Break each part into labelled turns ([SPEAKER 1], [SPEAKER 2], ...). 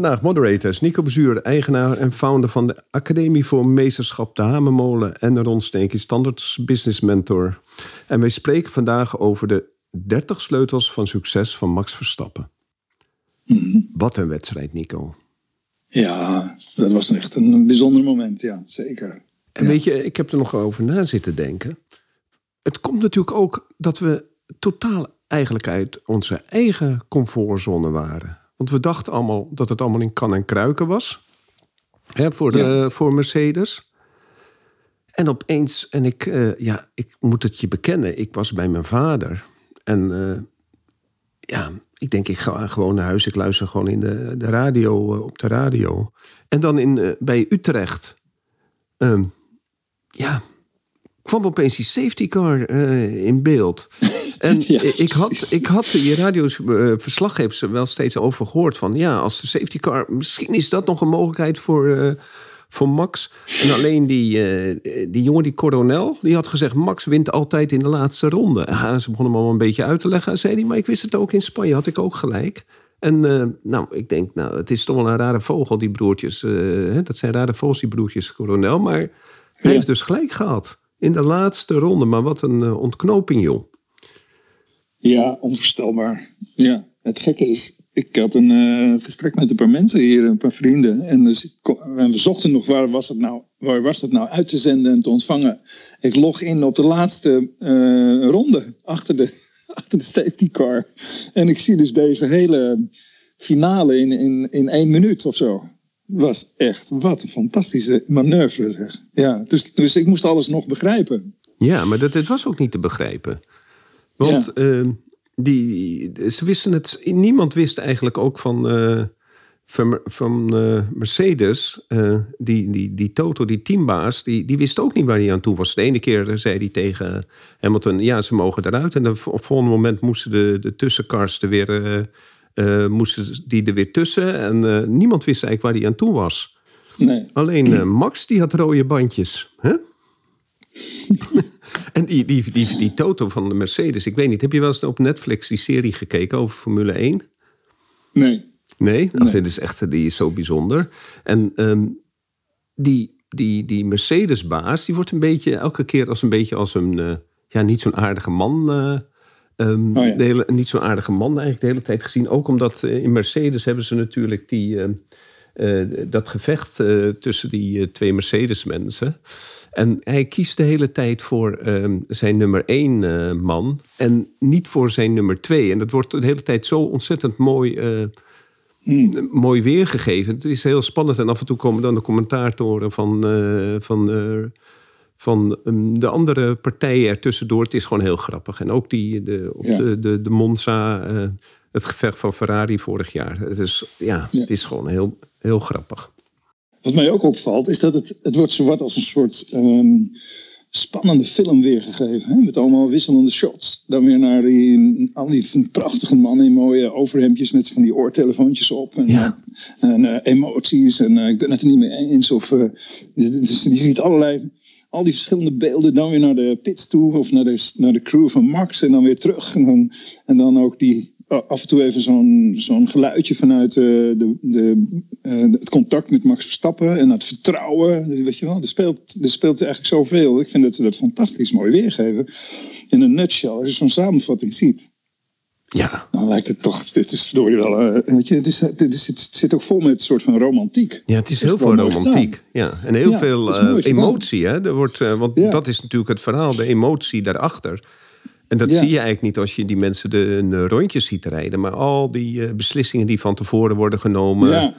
[SPEAKER 1] Vandaag moderators Nico Bezuur, eigenaar en founder van de Academie voor Meesterschap de Hamermolen en Ron Steenkie, Standards Business Mentor. En wij spreken vandaag over de 30 sleutels van succes van Max Verstappen. Wat een wedstrijd, Nico.
[SPEAKER 2] Ja, dat was echt een bijzonder moment, ja, zeker.
[SPEAKER 1] En weet je, ik heb er nog over na zitten denken. Het komt natuurlijk ook dat we totaal eigenlijk uit onze eigen comfortzone waren. Want we dachten allemaal dat het allemaal in kan en kruiken was. Hè, voor, de, voor Mercedes. En opeens, en ik, eh, ja, ik moet het je bekennen, ik was bij mijn vader. En eh, ja, ik denk, ik ga gewoon naar huis. Ik luister gewoon in de, de radio, eh, op de radio. En dan in, bij Utrecht. Ehm, ja, kwam opeens die safety car in beeld. En ik, had, ik had je radioverslaggevers wel steeds over gehoord van... ja, als de safety car, misschien is dat nog een mogelijkheid voor, voor Max. En alleen die, die jongen, die coronel, die had gezegd... Max wint altijd in de laatste ronde. Ze begonnen hem al een beetje uit te leggen, zei hij. Maar ik wist het ook in Spanje, had ik ook gelijk. En nou, ik denk, nou, het is toch wel een rare vogel, die broertjes. dat zijn rare vogels, die broertjes coronel. Maar hij ja. heeft dus gelijk gehad. In de laatste ronde. Maar wat een ontknoping, joh.
[SPEAKER 2] Ja, onvoorstelbaar. Ja, het gekke is, ik had een uh, gesprek met een paar mensen hier, een paar vrienden. En, dus en we zochten nog waar was, het nou, waar was het nou uit te zenden en te ontvangen. Ik log in op de laatste uh, ronde achter de, achter de safety car. En ik zie dus deze hele finale in, in, in één minuut of zo. Was echt, wat een fantastische manoeuvre zeg. Ja, dus, dus ik moest alles nog begrijpen.
[SPEAKER 1] Ja, maar dat, het was ook niet te begrijpen. Want ja. uh, die, ze wisten het, niemand wist eigenlijk ook van, uh, van, van uh, Mercedes, die, die, die Toto, die teambaas, die, die wist ook niet waar hij aan toe was. De ene keer zei hij tegen Hamilton, ja, ze mogen eruit. En op het volgende moment moesten de, de tussencars er weer, moesten die er weer tussen. En niemand wist eigenlijk waar hij aan toe was.
[SPEAKER 2] Nee.
[SPEAKER 1] Alleen Max, die had rode bandjes. Hè? en die, die, die, die Toto van de Mercedes, ik weet niet, heb je wel eens op Netflix die serie gekeken over Formule 1?
[SPEAKER 2] Nee.
[SPEAKER 1] Nee, dat nee. is echt, die is zo bijzonder. En um, die, die, die Mercedes-baas, die wordt een beetje, elke keer als een beetje als een, uh, ja, niet zo'n aardige man. Um, oh ja. de hele, niet zo'n aardige man eigenlijk de hele tijd gezien. Ook omdat uh, in Mercedes hebben ze natuurlijk die, dat gevecht tussen die twee Mercedes-mensen. En hij kiest de hele tijd voor uh, zijn nummer één uh, man en niet voor zijn nummer twee. En dat wordt de hele tijd zo ontzettend mooi, uh, hmm. mooi weergegeven. Het is heel spannend en af en toe komen dan de commentatoren van, van, van um, de andere partijen ertussendoor. Het is gewoon heel grappig. En ook die, de, op ja. de, de, de Monza, het gevecht van Ferrari vorig jaar. Het is, ja, ja. Het is gewoon heel, heel grappig.
[SPEAKER 2] Wat mij ook opvalt, is dat het, het wordt zowat als een soort um, spannende film weergegeven. Hè? Met allemaal wisselende shots. Dan weer naar die, al die prachtige mannen in mooie overhemdjes met van die oortelefoontjes op. En,
[SPEAKER 1] ja.
[SPEAKER 2] en uh, emoties. En uh, ik ben het er niet mee eens. Of, dus, je ziet allerlei, al die verschillende beelden. Dan weer naar de pits toe. Of naar de, naar de crew van Max. En dan weer terug. En dan, ook die af en toe even zo'n zo'n geluidje vanuit uh, de, de, uh, het contact met Max Verstappen en het vertrouwen. Weet je wel, er speelt, er speelt eigenlijk zoveel. Ik vind dat ze dat fantastisch mooi weergeven. In een nutshell, als je zo'n samenvatting ziet.
[SPEAKER 1] Ja.
[SPEAKER 2] Dan lijkt het toch, dit is verdorie wel, eh, weet je, het, is, dit is, het zit ook vol met een soort van romantiek.
[SPEAKER 1] Ja, het is heel veel romantiek. Ja. En heel
[SPEAKER 2] Ja,
[SPEAKER 1] veel
[SPEAKER 2] het
[SPEAKER 1] eh, emotie. Hè? Er wordt, eh, want
[SPEAKER 2] Ja.
[SPEAKER 1] dat is natuurlijk het verhaal, de emotie daarachter. En dat
[SPEAKER 2] Ja.
[SPEAKER 1] zie je eigenlijk niet als je die mensen de, een rondje ziet rijden. Maar al die beslissingen die van tevoren worden genomen.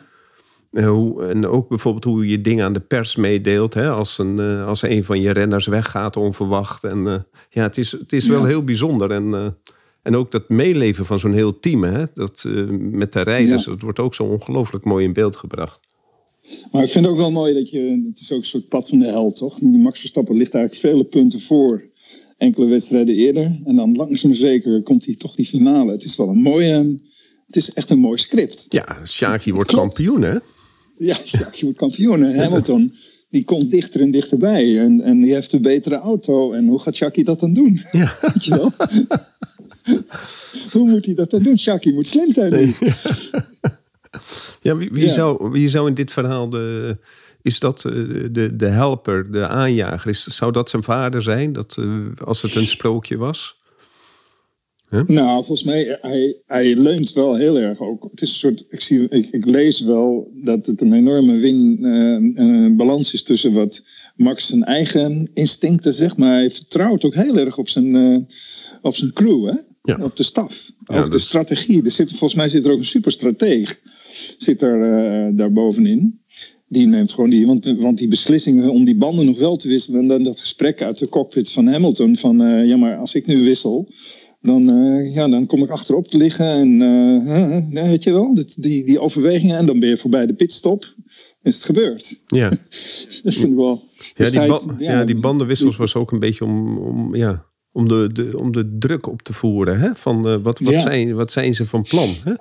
[SPEAKER 1] hoe, en ook bijvoorbeeld hoe je dingen aan de pers meedeelt. Hè? Als, een, als een van je renners weggaat onverwacht. En, ja, het is, het is wel heel bijzonder. En, en ook dat meeleven van zo'n heel team. Hè? Dat, eh, met de rijders.
[SPEAKER 2] Ja.
[SPEAKER 1] Dat wordt ook zo ongelooflijk mooi in beeld gebracht.
[SPEAKER 2] maar ik vind het ook wel mooi dat je, het is ook een soort pad van de held, toch? Die Max Verstappen ligt eigenlijk vele punten voor enkele wedstrijden eerder. En dan langzaam maar zeker komt hij toch die finale. Het is wel een mooie, het is echt een mooi script.
[SPEAKER 1] Ja, Shaki wordt
[SPEAKER 2] Klopt.
[SPEAKER 1] kampioen, hè?
[SPEAKER 2] Ja, Jacques wordt kampioen. En Hamilton, die komt dichter en dichterbij. En, en die heeft een betere auto. En hoe gaat Jackie dat dan doen?
[SPEAKER 1] Ja.
[SPEAKER 2] Weet je wel? hoe moet hij dat dan doen? Jackie moet slim zijn.
[SPEAKER 1] Ja, wie, wie,
[SPEAKER 2] Ja.
[SPEAKER 1] Zou, wie zou in dit verhaal de. Is dat eh, de, de helper, de aanjager? Is, zou dat zijn vader zijn? Dat, eh, als het een sprookje was?
[SPEAKER 2] Nou, volgens mij, hij, hij leunt wel heel erg ook. Het is een soort, ik, zie, ik, ik lees wel dat het een enorme win, eh, balans is tussen wat Max zijn eigen instincten zegt. Maar hij vertrouwt ook heel erg op zijn, op zijn crew, hè?
[SPEAKER 1] Ja.
[SPEAKER 2] op de staf. Ook de
[SPEAKER 1] is-
[SPEAKER 2] strategie. Er zit, volgens mij zit er ook een superstrateeg zit er, eh, daar bovenin. Die neemt gewoon die, want, want die beslissingen om die banden nog wel te wisselen. En dan dat gesprek uit de cockpit van Hamilton: van eh, ja, maar als ik nu wissel, dan, eh, ja, dan kom ik achterop te liggen. En weet je wel, dat, die, die overwegingen. En dan ben je voorbij de pitstop. Is het gebeurd?
[SPEAKER 1] Ja,
[SPEAKER 2] Dat vind ik wel.
[SPEAKER 1] ja,
[SPEAKER 2] Dus
[SPEAKER 1] die, ba- ja,
[SPEAKER 2] ja,
[SPEAKER 1] die bandenwissels was ook een beetje om, om, ja, om, de, de, om de druk op te voeren. Hè? Van, eh, wat, wat,
[SPEAKER 2] Ja.
[SPEAKER 1] zijn, wat zijn ze van plan? Hè?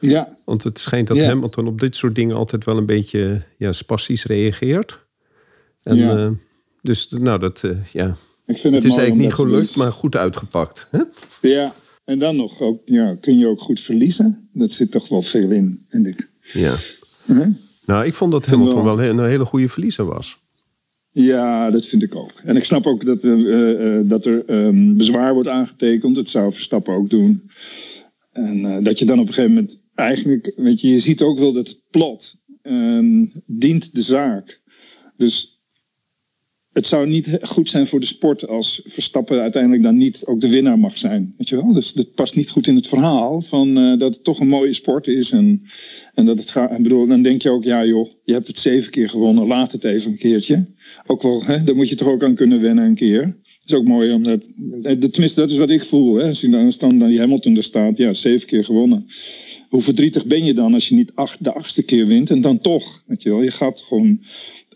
[SPEAKER 2] Ja,
[SPEAKER 1] Want het schijnt dat
[SPEAKER 2] Ja.
[SPEAKER 1] Hamilton op dit soort dingen altijd wel een beetje ja, spastisch reageert. En,
[SPEAKER 2] Ja.
[SPEAKER 1] eh, dus nou, dat, eh, ja.
[SPEAKER 2] ik vind het,
[SPEAKER 1] het is eigenlijk niet gelukt, maar goed uitgepakt. Hè?
[SPEAKER 2] Ja, en dan nog ook, ja, kun je ook goed verliezen. Dat zit toch wel veel in, vind ik.
[SPEAKER 1] Ja.
[SPEAKER 2] Huh?
[SPEAKER 1] Nou, ik vond dat Hamilton
[SPEAKER 2] wel
[SPEAKER 1] een hele goede verliezer was.
[SPEAKER 2] Ja, dat vind ik ook. En ik snap ook dat, eh, eh, dat er ehm, bezwaar wordt aangetekend. Dat zou Verstappen ook doen. En eh, dat je dan op een gegeven moment eigenlijk, weet je, je ziet ook wel dat het plot ehm, dient de zaak. Dus het zou niet goed zijn voor de sport als Verstappen uiteindelijk dan niet ook de winnaar mag zijn. Weet je wel? Dus dat past niet goed in het verhaal van eh, dat het toch een mooie sport is. En, en dat het gaat. Ik bedoel, dan denk je ook, ja joh, je hebt het zeven keer gewonnen, laat het even een keertje. Ook wel, hè, daar moet je toch ook aan kunnen wennen een keer. Is ook mooi omdat, eh, tenminste dat is wat ik voel. Hè. Als je dan, als dan die Hamilton er staat, ja, zeven keer gewonnen. Hoe verdrietig ben je dan als je niet de achtste keer wint en dan toch? Weet je wel, je gaat gewoon,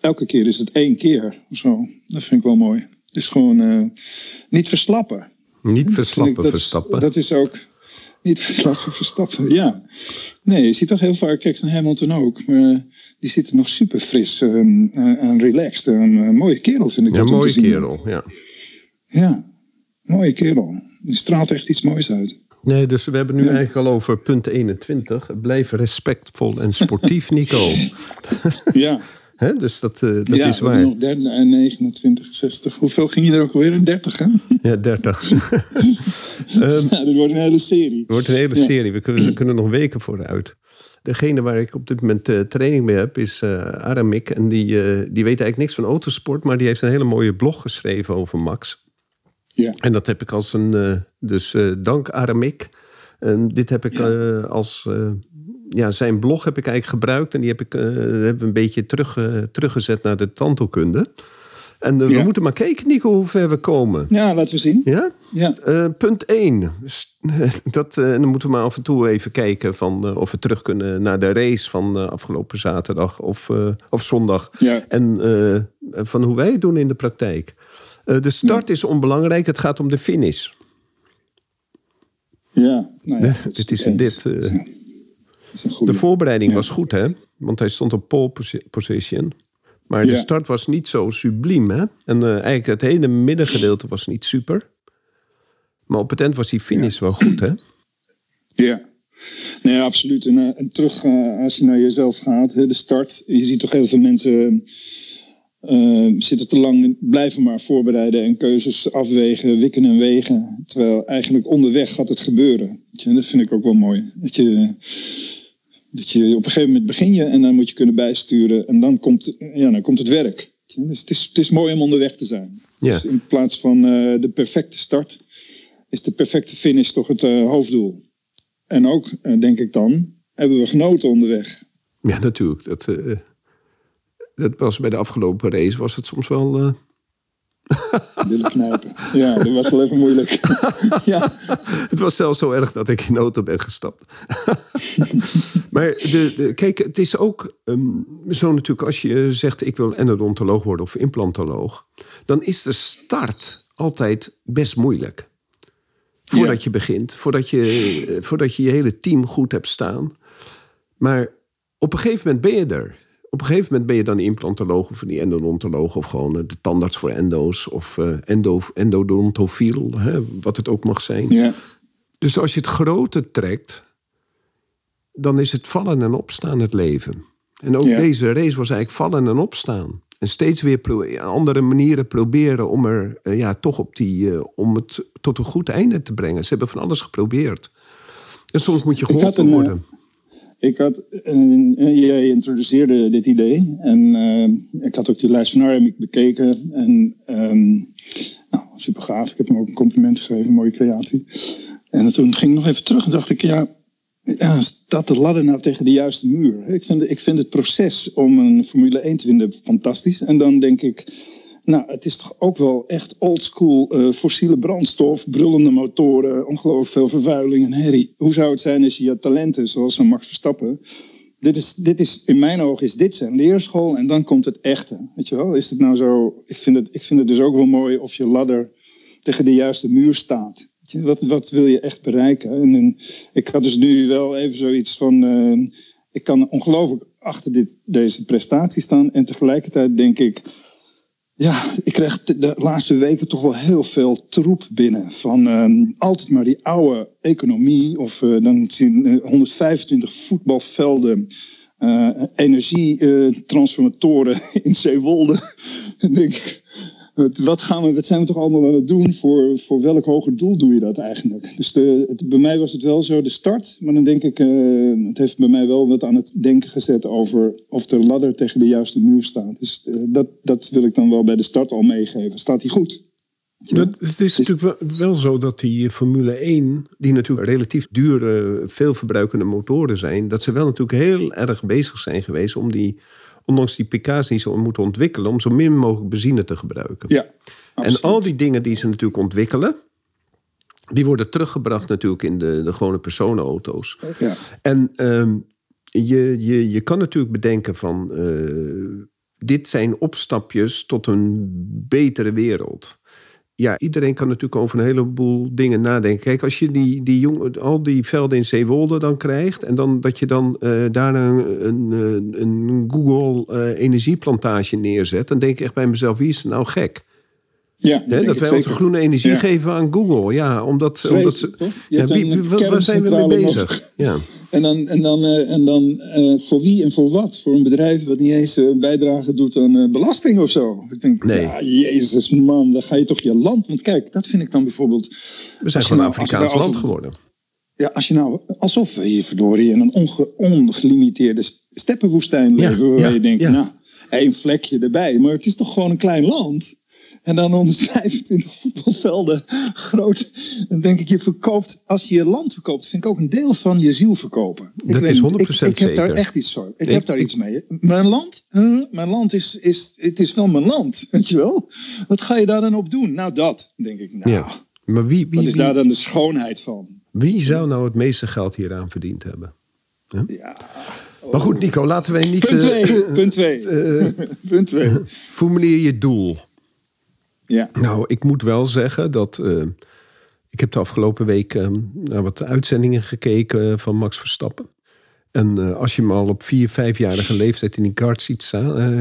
[SPEAKER 2] elke keer is het één keer of zo. Dat vind ik wel mooi. Het is gewoon eh, niet verslappen.
[SPEAKER 1] Niet verslappen,
[SPEAKER 2] dat is-
[SPEAKER 1] Verstappen.
[SPEAKER 2] Dat is ook niet verslappen, verstappen. Ja. Nee, je ziet toch heel vaak, kijk naar Hamilton ook. Maar eh, die zitten nog super fris en, eh, en relaxed. Een mooie kerel vind ik
[SPEAKER 1] ja,
[SPEAKER 2] dat
[SPEAKER 1] mooie kerel. Ja.
[SPEAKER 2] Ja, mooie kerel. Die straalt echt iets moois uit.
[SPEAKER 1] Nee, dus we hebben nu eigenlijk al over punt 21. Blijf respectvol en sportief, Nico.
[SPEAKER 2] Ja,
[SPEAKER 1] Dus dat, eh, dat
[SPEAKER 2] ja
[SPEAKER 1] is waar.
[SPEAKER 2] nog en 29, 60. Hoeveel ging je er ook alweer? 30, hè?
[SPEAKER 1] Ja, 30. Ehm,
[SPEAKER 2] Ja, dit wordt een hele serie.
[SPEAKER 1] Het wordt een hele
[SPEAKER 2] Ja.
[SPEAKER 1] serie. We kunnen, we kunnen nog weken vooruit. Degene waar ik op dit moment eh, training mee heb is eh, Aramik. En die, die weet eigenlijk niks van autosport. Maar die heeft een hele mooie blog geschreven over Max.
[SPEAKER 2] Ja.
[SPEAKER 1] En dat heb ik als een... dus dank Aramik. En dit heb ik als... ja, zijn blog heb ik eigenlijk gebruikt. En die heb ik eh, hebben we een beetje terug, eh, teruggezet naar de tandheelkunde. En eh, we moeten maar kijken, Nico, hoe ver we komen.
[SPEAKER 2] Ja, laten we zien.
[SPEAKER 1] Ja?
[SPEAKER 2] Ja,
[SPEAKER 1] punt 1. Dat, eh, dan moeten we maar af en toe even kijken van, of we terug kunnen naar de race van afgelopen zaterdag of, of zondag.
[SPEAKER 2] ja.
[SPEAKER 1] En van hoe wij het doen in de praktijk. De start is onbelangrijk, het gaat om de finish.
[SPEAKER 2] ja. Nou ja,
[SPEAKER 1] dit is dit. De voorbereiding
[SPEAKER 2] Ja.
[SPEAKER 1] was goed, hè? Want hij stond op pole posi- position. Maar de start was niet zo subliem, hè? En eh, eigenlijk het hele middengedeelte was niet super. Maar op het eind was die finish wel goed, hè?
[SPEAKER 2] Ja. Nee, absoluut. En, eh, en terug, eh, als je naar jezelf gaat, hè, de start. Je ziet toch heel veel mensen Uh, zitten te lang, blijven maar voorbereiden en keuzes afwegen, wikken en wegen. Terwijl eigenlijk onderweg gaat het gebeuren. Dat vind ik ook wel mooi. Dat je, dat je op een gegeven moment begin je en dan moet je kunnen bijsturen. En dan komt, ja, dan komt het werk. Dus het is, het is mooi om onderweg te zijn. Ja. Dus in plaats van uh, de perfecte start, is de perfecte finish toch het uh, hoofddoel. En ook, denk ik dan, hebben we genoten onderweg.
[SPEAKER 1] Ja, natuurlijk. Dat, dat was bij de afgelopen race was het soms wel.
[SPEAKER 2] Willen knijpen. Ja, dat was wel even moeilijk. ja.
[SPEAKER 1] Het was zelfs zo erg dat ik in de auto ben gestapt. maar de, de, kijk, het is ook um, zo natuurlijk als je zegt ik wil endodontoloog worden of implantoloog. Dan is de start altijd best moeilijk. Voordat je begint, voordat je, voordat je je hele team goed hebt staan. Maar op een gegeven moment ben je er op een gegeven moment ben je dan implantoloog of die endodontoloog of gewoon eh, de tandarts voor endo's of uh, endo, endodontofiel, hè, wat het ook mag zijn.
[SPEAKER 2] Ja.
[SPEAKER 1] Dus als je het grote trekt, dan is het vallen en opstaan het leven. En ook deze race was eigenlijk vallen en opstaan. En steeds weer andere manieren proberen om er uh, ja, toch op die, om het tot een goed einde te brengen. Ze hebben van alles geprobeerd. En soms moet je geholpen worden
[SPEAKER 2] ik had, uh, jij introduceerde dit idee en uh, ik had ook die lijst van bekeken en um, nou, super gaaf. Ik heb hem ook een compliment gegeven, mooie creatie. En toen ging ik nog even terug en dacht ik, ja, ja staat de ladder nou tegen de juiste muur? Ik vind, ik vind het proces om een Formule 1 te winnen fantastisch. En dan denk ik, nou, het is toch ook wel echt oldschool uh, fossiele brandstof, brullende motoren, ongelooflijk veel vervuiling en herrie. Hoe zou het zijn als je je talenten, zoals een Max Verstappen, dit is, dit is, in mijn ogen is dit zijn leerschool en dan komt het echte. Weet je wel, is het nou zo, ik vind het, ik vind het dus ook wel mooi of je ladder tegen de juiste muur staat. Wat, wat wil je echt bereiken? En, en, ik had dus nu wel even zoiets van, uh, ik kan ongelooflijk achter dit, deze prestatie staan en tegelijkertijd denk ik, ja, ik krijg de laatste weken toch wel heel veel troep binnen. Van uh, altijd maar die oude economie. Of uh, dan zien 125 voetbalvelden. Uh, energietransformatoren in Zeewolde. en denk ik, wat, gaan we, wat zijn we toch allemaal aan het doen? Voor, voor welk hoger doel doe je dat eigenlijk? Dus de, het, bij mij was het wel zo de start. Maar dan denk ik, uh, het heeft bij mij wel wat aan het denken gezet over of de ladder tegen de juiste muur staat. Dus uh, dat, dat wil ik dan wel bij de start al meegeven. Staat die goed?
[SPEAKER 1] Dat, het is natuurlijk wel, wel, zo dat die Formule 1, die natuurlijk relatief dure, veel verbruikende motoren zijn, dat ze wel natuurlijk heel erg bezig zijn geweest om die ondanks die pk's die ze moeten ontwikkelen, om zo min mogelijk benzine te gebruiken.
[SPEAKER 2] Ja,
[SPEAKER 1] en al die dingen die ze natuurlijk ontwikkelen, die worden teruggebracht natuurlijk in de, de gewone personenauto's.
[SPEAKER 2] Ja.
[SPEAKER 1] En ehm, je, je, je kan natuurlijk bedenken van, uh, dit zijn opstapjes tot een betere wereld ja, iedereen kan natuurlijk over een heleboel dingen nadenken. Kijk, als je die, die jong, al die velden in Zeewolde dan krijgt... en dan, dat je dan uh, daar een, een, een Google uh, energieplantage neerzet... dan denk ik echt bij mezelf, wie is nou gek?
[SPEAKER 2] Ja,
[SPEAKER 1] dat wij onze groene energie geven aan Google. Ja, omdat, omdat ze. Ja, wie, waar zijn we mee bezig? Ja.
[SPEAKER 2] En dan, en dan, uh, en dan uh, voor wie en voor wat? Voor een bedrijf wat niet eens uh, bijdrage doet aan belasting of zo. Ik denk, nee. ja, jezus man, dan ga je toch je land. Want kijk, dat vind ik dan bijvoorbeeld.
[SPEAKER 1] We zijn gewoon een nou, Afrikaans land geworden.
[SPEAKER 2] Ja, als je nou, alsof we hier verdorie in een onge, ongelimiteerde steppenwoestijn leven, ja, waar je denkt, nou, één vlekje erbij. Maar het is toch gewoon een klein land. En dan 125 voetbalvelden groot. Dan denk ik, je verkoopt, als je je land verkoopt, vind ik ook een deel van je ziel verkopen.
[SPEAKER 1] Ik dat is 100% ik,
[SPEAKER 2] ik, heb daar echt iets zo. Ik, heb daar iets mee. Mijn land, mijn land is, is, het is wel mijn land, weet je wel. Wat ga je daar dan op doen? Nou, dat, denk ik. Nou, ja.
[SPEAKER 1] Maar wie, wie,
[SPEAKER 2] wat is daar dan de schoonheid van?
[SPEAKER 1] Wie zou nou het meeste geld hieraan verdiend hebben?
[SPEAKER 2] Ja.
[SPEAKER 1] Maar goed, Nico, laten wij niet...
[SPEAKER 2] Punt 2. Uh, punt 2. Uh, punt 2.
[SPEAKER 1] Formuleer je doel.
[SPEAKER 2] Ja.
[SPEAKER 1] Nou, ik moet wel zeggen dat. Uh, ik heb de afgelopen week uh, naar wat uitzendingen gekeken van Max Verstappen. En uh, als je hem al op vier, vijfjarige leeftijd in die kart ziet,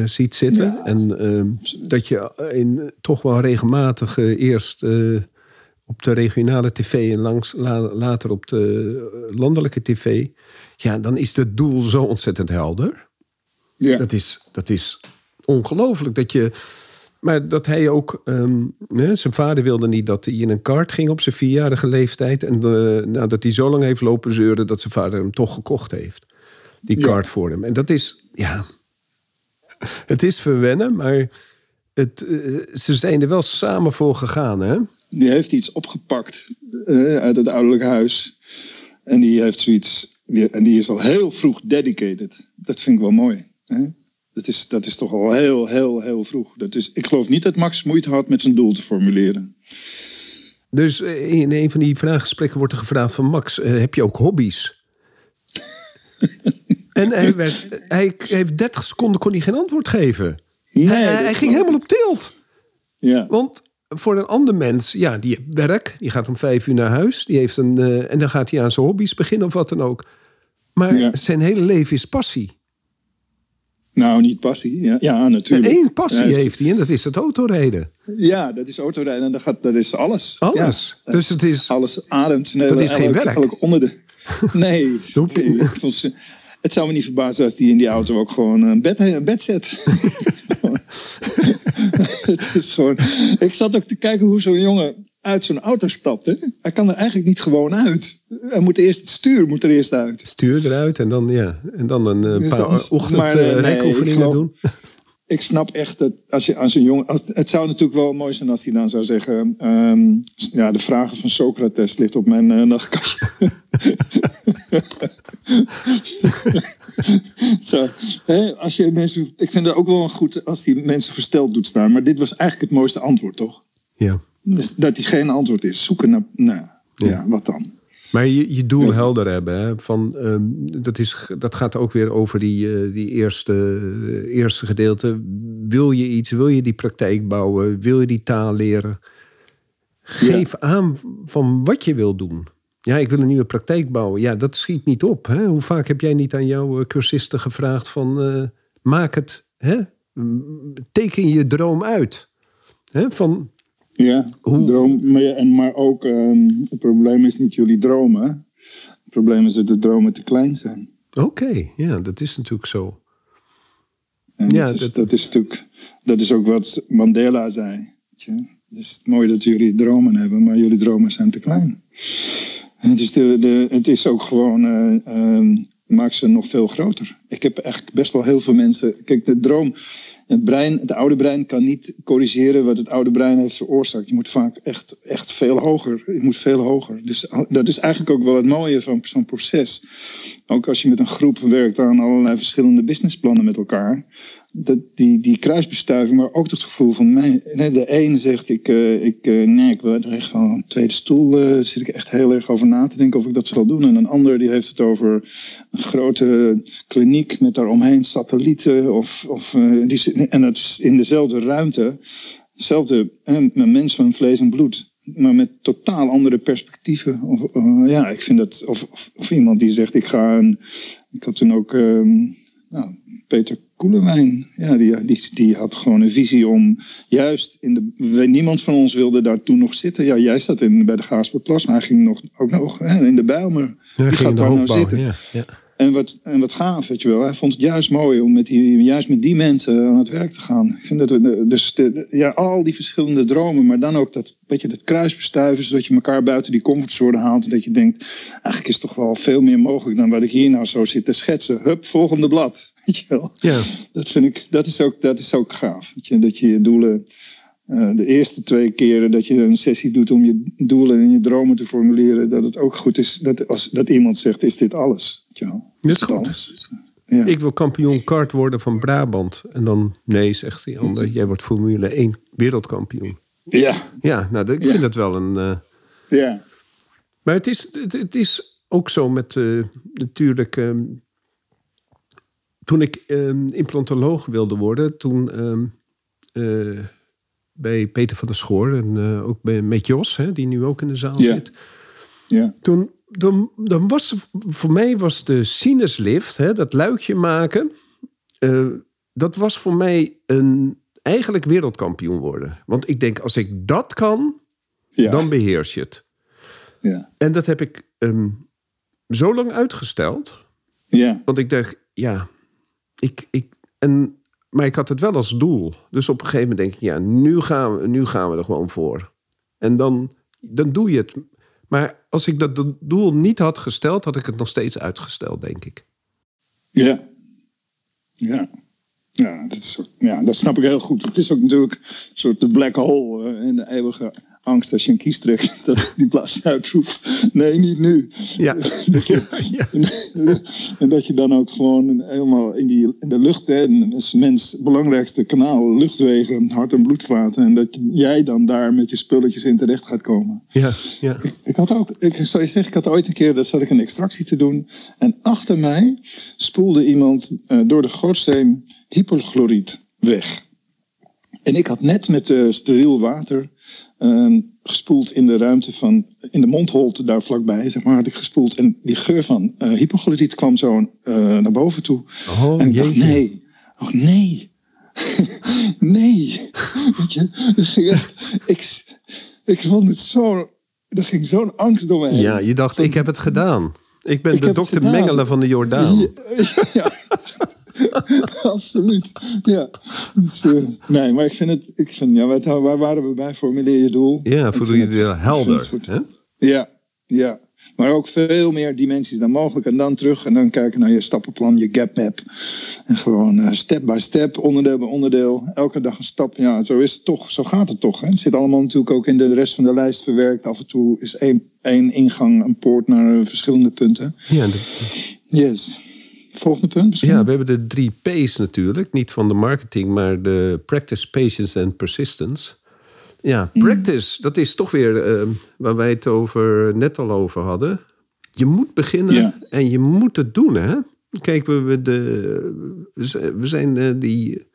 [SPEAKER 1] ziet zitten. Ja, en ehm, dat je in, toch wel regelmatig eerst op de regionale tv en langs, la, later op de landelijke tv. Ja, dan is het doel zo ontzettend helder.
[SPEAKER 2] Ja.
[SPEAKER 1] Dat is, dat is ongelooflijk dat je. Maar dat hij ook. ehm, hè, zijn vader wilde niet dat hij in een kart ging op zijn vierjarige leeftijd. En eh, nou, dat hij zo lang heeft lopen zeuren dat zijn vader hem toch gekocht heeft. Die
[SPEAKER 2] Ja.
[SPEAKER 1] kart voor hem. En dat is. Ja. Het is verwennen, maar. Het, eh, ze zijn er wel samen voor gegaan, hè?
[SPEAKER 2] Die heeft iets opgepakt eh, uit het ouderlijk huis. En die heeft zoiets. Die, en die is al heel vroeg dedicated. Dat vind ik wel mooi. Hè? Dat, is, dat is toch al heel, heel, heel vroeg. Dat is, ik geloof niet dat Max moeite had met zijn doel te formuleren.
[SPEAKER 1] Dus eh, in een van die vraaggesprekken wordt er gevraagd van Max, eh, heb je ook hobby's? en hij, werd, hij heeft 30 seconden kon hij geen antwoord geven.
[SPEAKER 2] Nee,
[SPEAKER 1] hij, ging helemaal op tilt.
[SPEAKER 2] Ja.
[SPEAKER 1] Want voor een ander mens, ja, die heeft werk, die gaat om vijf uur naar huis, die heeft een, eh, en dan gaat hij aan zijn hobby's beginnen of wat dan ook. Maar
[SPEAKER 2] Ja.
[SPEAKER 1] zijn hele leven is passie.
[SPEAKER 2] Nou, niet passie. Ja, ja natuurlijk.
[SPEAKER 1] Eén passie
[SPEAKER 2] Ja,
[SPEAKER 1] heeft hij en dat is het autorijden.
[SPEAKER 2] Ja, dat is autorijden. En dat, gaat, dat is alles.
[SPEAKER 1] Alles.
[SPEAKER 2] Ja,
[SPEAKER 1] Dus het is-
[SPEAKER 2] Alles ademt. Nee,
[SPEAKER 1] Dat is geen werk.
[SPEAKER 2] onder de... Nee. het zou me niet verbazen als die in die auto ook gewoon een bed, een bed zet. het is gewoon... Ik zat ook te kijken hoe zo'n jongen uit zo'n auto stapt. Hè? Hij kan er eigenlijk niet gewoon uit. Hij moet eerst het stuur moet er eerst uit.
[SPEAKER 1] Stuur eruit en dan, ja, en dan een eh,
[SPEAKER 2] Dus
[SPEAKER 1] paar
[SPEAKER 2] dat is-
[SPEAKER 1] ochtend
[SPEAKER 2] maar, eh,
[SPEAKER 1] eh,
[SPEAKER 2] nee,
[SPEAKER 1] doen.
[SPEAKER 2] ik snap echt dat als je als een jongen. Als, het zou natuurlijk wel mooi zijn als hij dan zou zeggen. ehm, ja, de vragen van Socrates ligt op mijn uh, nachtkastje. Zo, hè, als je mensen, ik vind het ook wel goed als die mensen versteld doet staan. Maar dit was eigenlijk het mooiste antwoord, toch?
[SPEAKER 1] Ja.
[SPEAKER 2] Dus dat hij geen antwoord is. Zoeken naar. Nou, ja.
[SPEAKER 1] Ja.
[SPEAKER 2] wat dan?
[SPEAKER 1] Maar je, je doel helder hebben. Hè? Van, ehm, dat, is, dat gaat ook weer over die, eh, die eerste, eh, eerste gedeelte. Wil je iets? Wil je die praktijk bouwen? Wil je die taal leren? Geef aan van wat je wil doen. Ja, ik wil een nieuwe praktijk bouwen. Ja, dat schiet niet op. Hè? Hoe vaak heb jij niet aan jouw eh, cursisten gevraagd van... maak het, hè? Teken je droom uit. Hè? Van,
[SPEAKER 2] Ja,
[SPEAKER 1] Hoe-
[SPEAKER 2] droom, maar, en, maar ook ehm, het probleem is niet jullie dromen. Het probleem is dat de dromen te klein zijn.
[SPEAKER 1] oké, ja, dat is natuurlijk zo.
[SPEAKER 2] En
[SPEAKER 1] Ja,
[SPEAKER 2] dat, is,
[SPEAKER 1] dat-
[SPEAKER 2] dat is natuurlijk, dat is ook wat Mandela zei. Het is mooi dat jullie dromen hebben, maar jullie dromen zijn te klein. En het, is de, de, het is ook gewoon, eh, ehm, maak ze nog veel groter. Ik heb echt best wel heel veel mensen. Kijk, de droom, het brein, het oude brein kan niet corrigeren wat het oude brein heeft veroorzaakt. Je moet vaak echt, echt veel hoger. Je moet veel hoger. Dus dat is eigenlijk ook wel het mooie van zo'n proces. Ook als je met een groep werkt aan allerlei verschillende businessplannen met elkaar. Die, die kruisbestuiving, maar ook het gevoel van nee, nee, de ene zegt ik, eh, ik eh, nee, ik wil er echt van een tweede stoel, eh, zit ik echt heel erg over na te denken of ik dat zal doen. En een ander die heeft het over een grote kliniek met daaromheen satellieten. Of, of, die, en dat is in dezelfde ruimte, hetzelfde een mens van vlees en bloed. Maar met totaal andere perspectieven. Of, ja, ik vind dat. Of, of, of iemand die zegt: Ik ga een. Ik had toen ook. ehm, nou, Peter Koelewijn. Ja, die, die, die had gewoon een visie om. Juist in de. Niemand van ons wilde daar toen nog zitten. Ja, jij zat in, bij de Gaasperplas, maar hij ging nog, ook nog hè, in de Bijlmer.
[SPEAKER 1] Ja, ging
[SPEAKER 2] gaat daar nou zitten?
[SPEAKER 1] ja, ja.
[SPEAKER 2] En wat, en wat gaaf, weet je wel. Hij vond het juist mooi om met die, juist met die mensen aan het werk te gaan. Ik vind dat we, dus de, de- ja, al die verschillende dromen, maar dan ook dat beetje dat kruisbestuiven, zodat je elkaar buiten die comfortzone haalt. En dat je denkt, eigenlijk is toch wel veel meer mogelijk dan wat ik hier nou zo zit te schetsen. Hup, volgende blad. Weet je wel.
[SPEAKER 1] Ja.
[SPEAKER 2] Dat vind ik, dat is ook, dat is ook gaaf. Weet je, dat je je doelen, eh, de eerste twee keren dat je een sessie doet om je doelen en je dromen te formuleren, dat het ook goed is dat, als, dat iemand zegt, is dit alles?
[SPEAKER 1] Dit is
[SPEAKER 2] dit
[SPEAKER 1] goed.
[SPEAKER 2] alles? Ja.
[SPEAKER 1] Ik wil kampioen kart worden van Brabant. En dan, nee, zegt die ander, jij wordt Formule 1 wereldkampioen.
[SPEAKER 2] ja,
[SPEAKER 1] Ja, nou, dat- ik
[SPEAKER 2] Ja.
[SPEAKER 1] vind dat wel een... eh,
[SPEAKER 2] ja,
[SPEAKER 1] Maar het is, het, het is ook zo met eh, natuurlijk. ehm, toen ik ehm, implantoloog wilde worden, toen ehm, eh, bij Peter van der Schoor en eh, ook bij, met Jos, hè, die nu ook in de zaal zit.
[SPEAKER 2] ja,
[SPEAKER 1] Toen, dan, dan was voor mij was de sinuslift, hè, dat luikje maken, eh, dat was voor mij een eigenlijk wereldkampioen worden. Want ik denk, als ik dat kan,
[SPEAKER 2] ja,
[SPEAKER 1] dan beheers je het.
[SPEAKER 2] ja,
[SPEAKER 1] En dat heb ik ehm, zo lang uitgesteld.
[SPEAKER 2] ja,
[SPEAKER 1] Want ik dacht, ja, ik, ik, en maar ik had het wel als doel. Dus op een gegeven moment denk ik, ja, nu gaan we, nu gaan we er gewoon voor. En dan, dan doe je het. Maar als ik dat doel niet had gesteld, had ik het nog steeds uitgesteld, denk ik.
[SPEAKER 2] Ja. Ja. Ja, dat, is ja, dat snap ik heel goed. Het is ook natuurlijk een soort de black hole uh, in de eeuwige angst als je een kies trekt dat die plaats uitroept. Nee, niet nu.
[SPEAKER 1] Ja.
[SPEAKER 2] dat je, En dat je dan ook gewoon helemaal in, die, in de lucht, hè, is mens belangrijkste kanaal, luchtwegen, hart- en bloedvaten. En dat jij dan daar met je spulletjes in terecht gaat komen.
[SPEAKER 1] Ja, ja.
[SPEAKER 2] Ik, ik had ook, ik zou je zeggen, ik had ooit een keer, dat zat ik een extractie te doen. En achter mij spoelde iemand uh, door de gootsteen hypochloriet weg. En ik had net met uh, steriel water uh, gespoeld in de ruimte van, in de mondholte daar vlakbij, zeg maar, had ik gespoeld. En die geur van uh, hypochloriet kwam zo uh, naar boven toe.
[SPEAKER 1] Oh,
[SPEAKER 2] en ik dacht, nee, oh nee, nee. Weet je, dat ging echt, ik, ik vond het zo, er ging zo'n angst door me heen.
[SPEAKER 1] Ja, je dacht, ik heb het gedaan. Ik ben ik de dokter Mengelen van de Jordaan.
[SPEAKER 2] Ja, ja. Absoluut. Ja. Dus, uh, nee, maar ik vind het. Ik vind, ja, waar, waar waren we bij? Formuleer je doel.
[SPEAKER 1] Ja, formuleer je helder. Soort, hè?
[SPEAKER 2] Ja, ja. Maar ook veel meer dimensies dan mogelijk. En dan terug en dan kijken naar je stappenplan, je gap map. En gewoon uh, step by step, onderdeel bij onderdeel. Elke dag een stap. Ja, zo is het toch. Zo gaat het toch. Hè? Het zit allemaal natuurlijk ook in de rest van de lijst verwerkt. Af en toe is één, één ingang, een poort naar verschillende punten.
[SPEAKER 1] Ja, dat...
[SPEAKER 2] Yes. Volgende punt misschien?
[SPEAKER 1] Ja, we hebben de drie P's natuurlijk. Niet van de marketing, maar de practice, patience en persistence. Ja, practice, dat is toch weer uh, waar wij het over, net al over hadden. Je moet beginnen en je moet het doen, hè? Kijk, we, we, de, we zijn uh, die,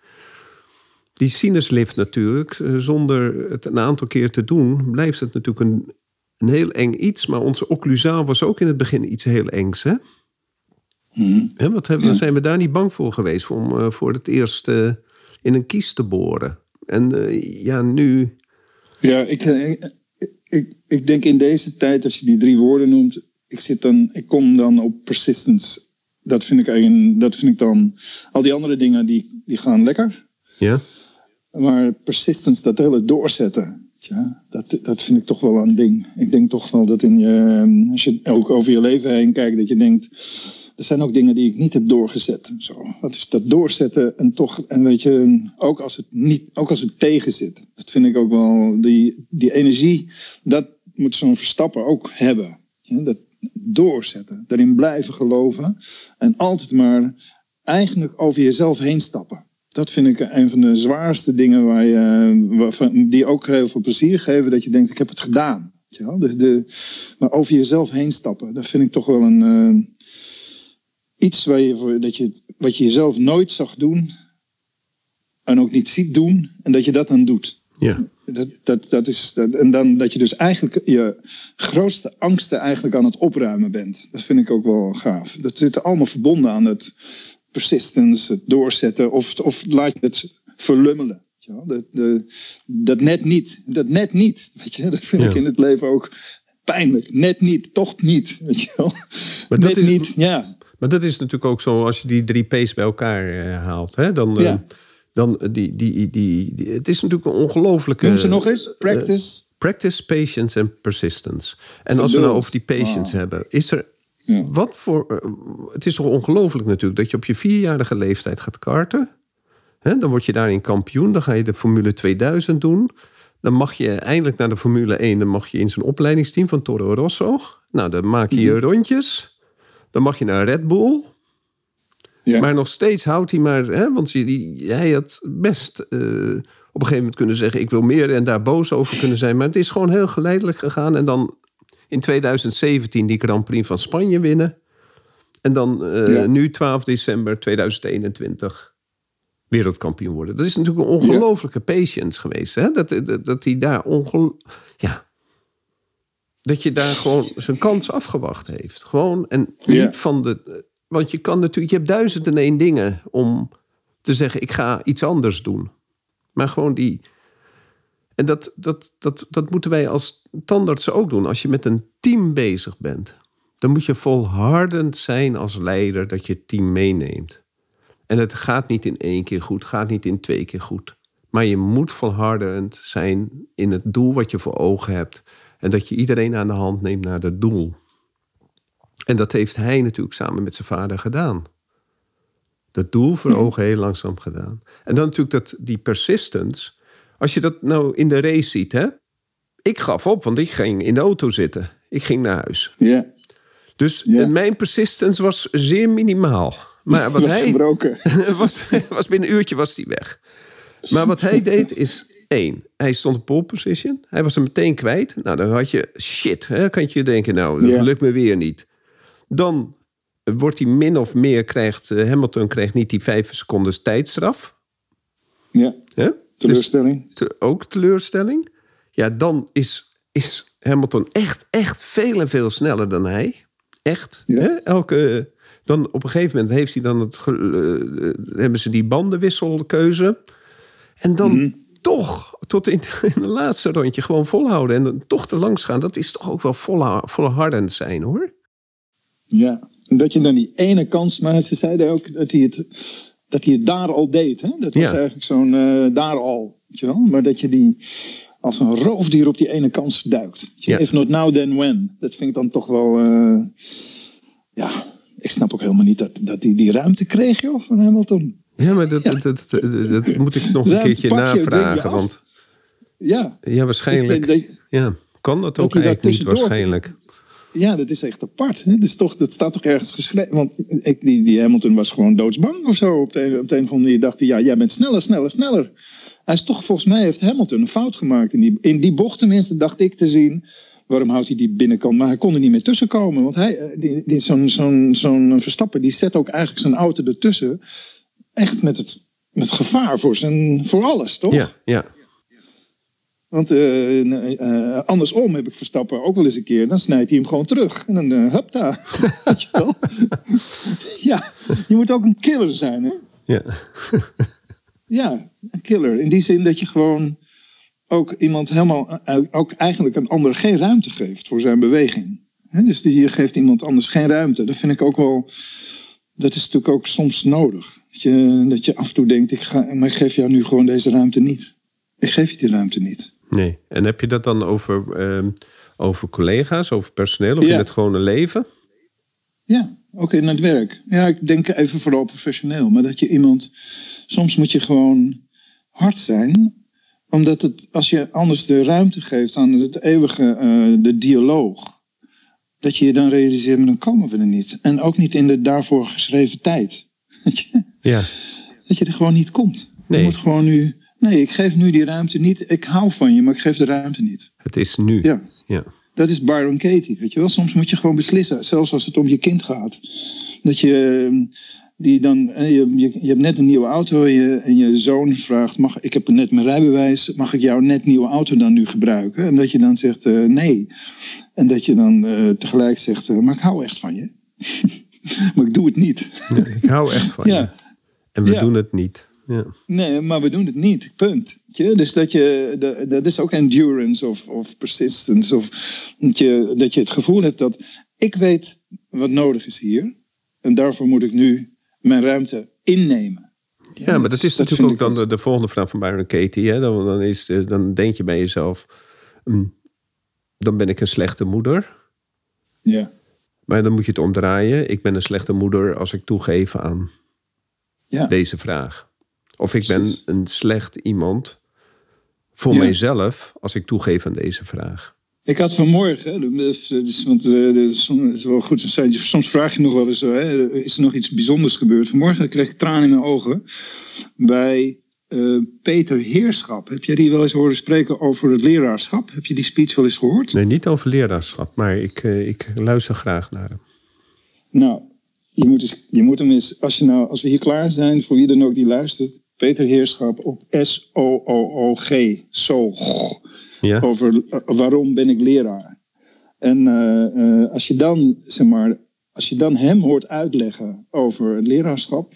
[SPEAKER 1] die sinuslift natuurlijk. uh, Zonder het een aantal keer te doen, blijft het natuurlijk een, een heel eng iets. Maar onze occlusaal was ook in het begin iets heel engs, hè?
[SPEAKER 2] Mhm.
[SPEAKER 1] Wat hebben,
[SPEAKER 2] Ja.
[SPEAKER 1] zijn we daar niet bang voor geweest om eh, voor het eerst eh, in een kies te boren? En eh, ja, nu.
[SPEAKER 2] Ja, ik, ik, ik, denk in deze tijd, als je die drie woorden noemt, ik, zit dan, ik kom dan op persistence. Dat vind ik, eigen, dat vind ik dan. Al die andere dingen die, die gaan lekker.
[SPEAKER 1] Ja,
[SPEAKER 2] Maar persistence, dat hele doorzetten, ja, dat, dat vind ik toch wel een ding. Ik denk toch wel dat in je, als je ook over je leven heen kijkt, dat je denkt, er zijn ook dingen die ik niet heb doorgezet. Zo, wat is dat doorzetten en toch, en weet je, ook als het niet, ook als het tegen zit. Dat vind ik ook wel, die, die energie, dat moet zo'n Verstappen ook hebben. Dat doorzetten, daarin blijven geloven en altijd maar eigenlijk over jezelf heen stappen. Dat vind ik een van de zwaarste dingen waar je, die ook heel veel plezier geven. Dat je denkt, ik heb het gedaan. De, maar over jezelf heen stappen, dat vind ik toch wel een, uh, iets waar je voor, dat je, wat je jezelf nooit zag doen. En ook niet ziet doen. En dat je dat dan doet.
[SPEAKER 1] ja.
[SPEAKER 2] Dat, dat, dat is, dat, en dan dat je dus eigenlijk je grootste angsten eigenlijk aan het opruimen bent. Dat vind ik ook wel gaaf. Dat zit allemaal verbonden aan het persistence, het doorzetten. Of, of laat je het verlummelen. Ja, de, de, dat net niet. Dat net niet. Weet je, dat vind
[SPEAKER 1] Ja.
[SPEAKER 2] ik in het leven ook pijnlijk. Net niet, toch niet. Weet je wel.
[SPEAKER 1] Maar dat
[SPEAKER 2] net
[SPEAKER 1] is-
[SPEAKER 2] niet, ja.
[SPEAKER 1] Maar dat is natuurlijk ook zo als je die drie P's bij elkaar eh, haalt. Hè? Dan, eh,
[SPEAKER 2] Ja.
[SPEAKER 1] dan eh, die, die, die, die- het is natuurlijk een ongelooflijke.
[SPEAKER 2] Noem ze nog eens. Practice.
[SPEAKER 1] Practice, patience en persistence. En als we nou over die patience
[SPEAKER 2] Wow.
[SPEAKER 1] hebben, is er.
[SPEAKER 2] Ja.
[SPEAKER 1] Wat voor. Het is toch ongelooflijk natuurlijk dat je op je vierjarige leeftijd gaat karten. Hè, dan word je daarin kampioen. Dan ga je de Formule 2000 doen. Dan mag je eindelijk naar de Formule 1. Dan mag je in zo'n opleidingsteam van Toro Rosso. Nou, dan maak je je rondjes. Dan mag je naar Red Bull.
[SPEAKER 2] Ja.
[SPEAKER 1] Maar nog steeds houdt hij maar. Hè, want hij had best eh, op een gegeven moment kunnen zeggen: Ik wil meer. En daar boos over kunnen zijn. Maar het is gewoon heel geleidelijk gegaan. En dan in 2017 die Grand Prix van Spanje winnen. En dan eh,
[SPEAKER 2] Ja.
[SPEAKER 1] nu 12 december 2021 wereldkampioen worden. Dat is natuurlijk een ongelofelijke patience geweest. Hè? Dat, dat, dat hij daar ongel... Ja. Dat je daar gewoon zijn kans afgewacht heeft. Gewoon en niet van de... Want je kan natuurlijk... Je hebt duizend en één dingen om te zeggen... ik ga iets anders doen. Maar gewoon die... En dat, dat, dat, dat moeten wij als tandartsen ook doen. Als je met een team bezig bent... dan moet je volhardend zijn als leider dat je het team meeneemt. En het gaat niet in één keer goed, gaat niet in twee keer goed. Maar je moet volhardend zijn in het doel wat je voor ogen hebt. En dat je iedereen aan de hand neemt naar dat doel. En dat heeft hij natuurlijk samen met zijn vader gedaan. Dat doel voor ogen heel langzaam gedaan. En dan natuurlijk dat, die persistence. Als je dat nou in de race ziet, hè. Ik gaf op, want ik ging in de auto zitten. Ik ging naar huis.
[SPEAKER 2] Ja.
[SPEAKER 1] Dus mijn persistence was zeer minimaal. Maar wat
[SPEAKER 2] was
[SPEAKER 1] hij
[SPEAKER 2] gebroken.
[SPEAKER 1] was, was binnen een uurtje was hij weg. Maar wat hij deed is één. Hij stond op pole position. Hij was hem meteen kwijt. Nou, dan had je shit. Hè, kan je denken, nou, dat lukt me weer niet. Dan wordt hij min of meer, krijgt eh, Hamilton krijgt niet die vijf seconden tijdstraf.
[SPEAKER 2] Ja,
[SPEAKER 1] Hè? Dus
[SPEAKER 2] teleurstelling.
[SPEAKER 1] te- ook teleurstelling. Ja, dan is, is Hamilton echt, echt veel en veel sneller dan hij. Echt. Hè? Elke, dan op een gegeven moment heeft hij dan het, ge- eh, hebben ze die bandenwisselkeuze. En dan
[SPEAKER 2] Mhm.
[SPEAKER 1] Toch tot in, in de laatste rondje gewoon volhouden. En dan toch te langs gaan. Dat is toch ook wel volla- volhardend zijn hoor.
[SPEAKER 2] Ja, dat je dan die ene kans, maar ze zeiden ook dat hij het, dat hij het daar al deed. Hè? Dat was
[SPEAKER 1] Ja.
[SPEAKER 2] eigenlijk zo'n eh, daar al, weet je wel? Maar dat je die als een roofdier op die ene kans duikt.
[SPEAKER 1] Ja.
[SPEAKER 2] If not now, then when. Dat vind ik dan toch wel, eh, ja, ik snap ook helemaal niet dat, dat hij die ruimte kreeg, joh, van Hamilton.
[SPEAKER 1] Ja, maar dat, dat, dat, dat- dat moet ik nog een keertje navragen. Want
[SPEAKER 2] Ja,
[SPEAKER 1] ja, waarschijnlijk.
[SPEAKER 2] Dat-
[SPEAKER 1] Ja, kan dat ook eigenlijk niet waarschijnlijk.
[SPEAKER 2] Ja, dat is echt apart. Hè? Dat, is toch, dat staat toch ergens geschreven. Want ik, die, die Hamilton was gewoon doodsbang of zo. Op de, op de een of andere manier dacht hij, ja, jij bent sneller, sneller, sneller. Hij is toch, volgens mij heeft Hamilton een fout gemaakt. In die, in die bocht tenminste dacht ik te zien. Waarom houdt hij die binnenkant? Maar hij kon er niet meer tussenkomen. Want hij, die, die, zo'n, zo'n, zo'n Verstappen, die zet ook eigenlijk zijn auto ertussen. Echt met het, met gevaar voor, zijn, voor alles, toch?
[SPEAKER 1] Ja, ja.
[SPEAKER 2] Want eh, eh, andersom heb ik Verstappen ook wel eens een keer. Dan snijdt hij hem gewoon terug. En dan uh, je wel? ja, je moet ook een killer zijn. Hè?
[SPEAKER 1] ja.
[SPEAKER 2] Ja, een killer. In die zin dat je gewoon ook iemand helemaal... eh, ook eigenlijk een ander geen ruimte geeft voor zijn beweging. Dus die- je geeft iemand anders geen ruimte. Dat vind ik ook wel... Dat is natuurlijk ook soms nodig. Dat je, dat je af en toe denkt, ik ga, maar ik geef jou nu gewoon deze ruimte niet. Ik geef je die ruimte niet.
[SPEAKER 1] Nee. En heb je dat dan over, ehm, over collega's, over personeel of
[SPEAKER 2] Ja.
[SPEAKER 1] in het gewone leven?
[SPEAKER 2] Ja, ook in het werk. Ja, ik denk even vooral professioneel. Maar dat je iemand... Soms moet je gewoon hard zijn. Omdat het, als je anders de ruimte geeft aan het eeuwige, eh, de dialoog... Dat je je dan realiseert, maar dan komen we er niet. En ook niet in de daarvoor geschreven tijd. Weet je?
[SPEAKER 1] Ja.
[SPEAKER 2] Dat je er gewoon niet komt.
[SPEAKER 1] Nee.
[SPEAKER 2] Je moet gewoon nu... Nee, ik geef nu die ruimte niet. Ik hou van je, maar ik geef de ruimte niet.
[SPEAKER 1] Het is nu.
[SPEAKER 2] Ja.
[SPEAKER 1] Ja.
[SPEAKER 2] Dat is Byron Katie, weet je wel. Soms moet je gewoon beslissen, zelfs als het om je kind gaat. Dat je, eh, die dan, eh, je, je, je hebt net een nieuwe auto en je, en je zoon vraagt, mag, ik heb net mijn rijbewijs, mag ik jouw net nieuwe auto dan nu gebruiken? En dat je dan zegt eh, nee. En dat je dan eh, tegelijk zegt, maar ik hou echt van je. maar ik doe het niet.
[SPEAKER 1] Ik hou echt van je.
[SPEAKER 2] ja.
[SPEAKER 1] En we
[SPEAKER 2] Ja.
[SPEAKER 1] doen het niet. Ja.
[SPEAKER 2] Nee, maar we doen het niet. Punt. Je? Dus dat je, dat is ook endurance of, of persistence. Of dat je, dat je het gevoel hebt dat ik weet wat nodig is hier. En daarvoor moet ik nu mijn ruimte innemen.
[SPEAKER 1] Ja, maar dat is
[SPEAKER 2] dat
[SPEAKER 1] natuurlijk ook dan de volgende vraag van Byron Katie. Hè? Dan, dan, is, eh, dan denk je bij jezelf, hm, dan ben ik een slechte moeder.
[SPEAKER 2] Ja.
[SPEAKER 1] Maar dan moet je het omdraaien. Ik ben een slechte moeder als ik toegeef aan
[SPEAKER 2] Ja.
[SPEAKER 1] deze vraag. Of ik ben een slecht iemand voor
[SPEAKER 2] Ja.
[SPEAKER 1] mijzelf als ik toegeef aan deze vraag.
[SPEAKER 2] Ik had vanmorgen, hè, dus, dus, want eh, de- soms is wel goed, soms- soms vraag je nog wel eens, zo, hè, is er nog iets bijzonders gebeurd? Vanmorgen kreeg ik tranen in mijn ogen bij eh, Peter Heerschap. Heb jij die wel eens horen spreken over het leraarschap? Heb je die speech wel eens gehoord?
[SPEAKER 1] Nee, niet over leraarschap, maar ik, eh, ik luister graag naar hem.
[SPEAKER 2] Nou, je moet, eens, je moet hem eens, als, je nou, als we hier klaar zijn, voor wie dan ook die luistert, Peter Heerschap op S-O-O-O-G, SOG,
[SPEAKER 1] Ja?
[SPEAKER 2] over eh, waarom ben ik leraar. En als je dan, zeg maar, als je dan hem hoort uitleggen over het leraarschap,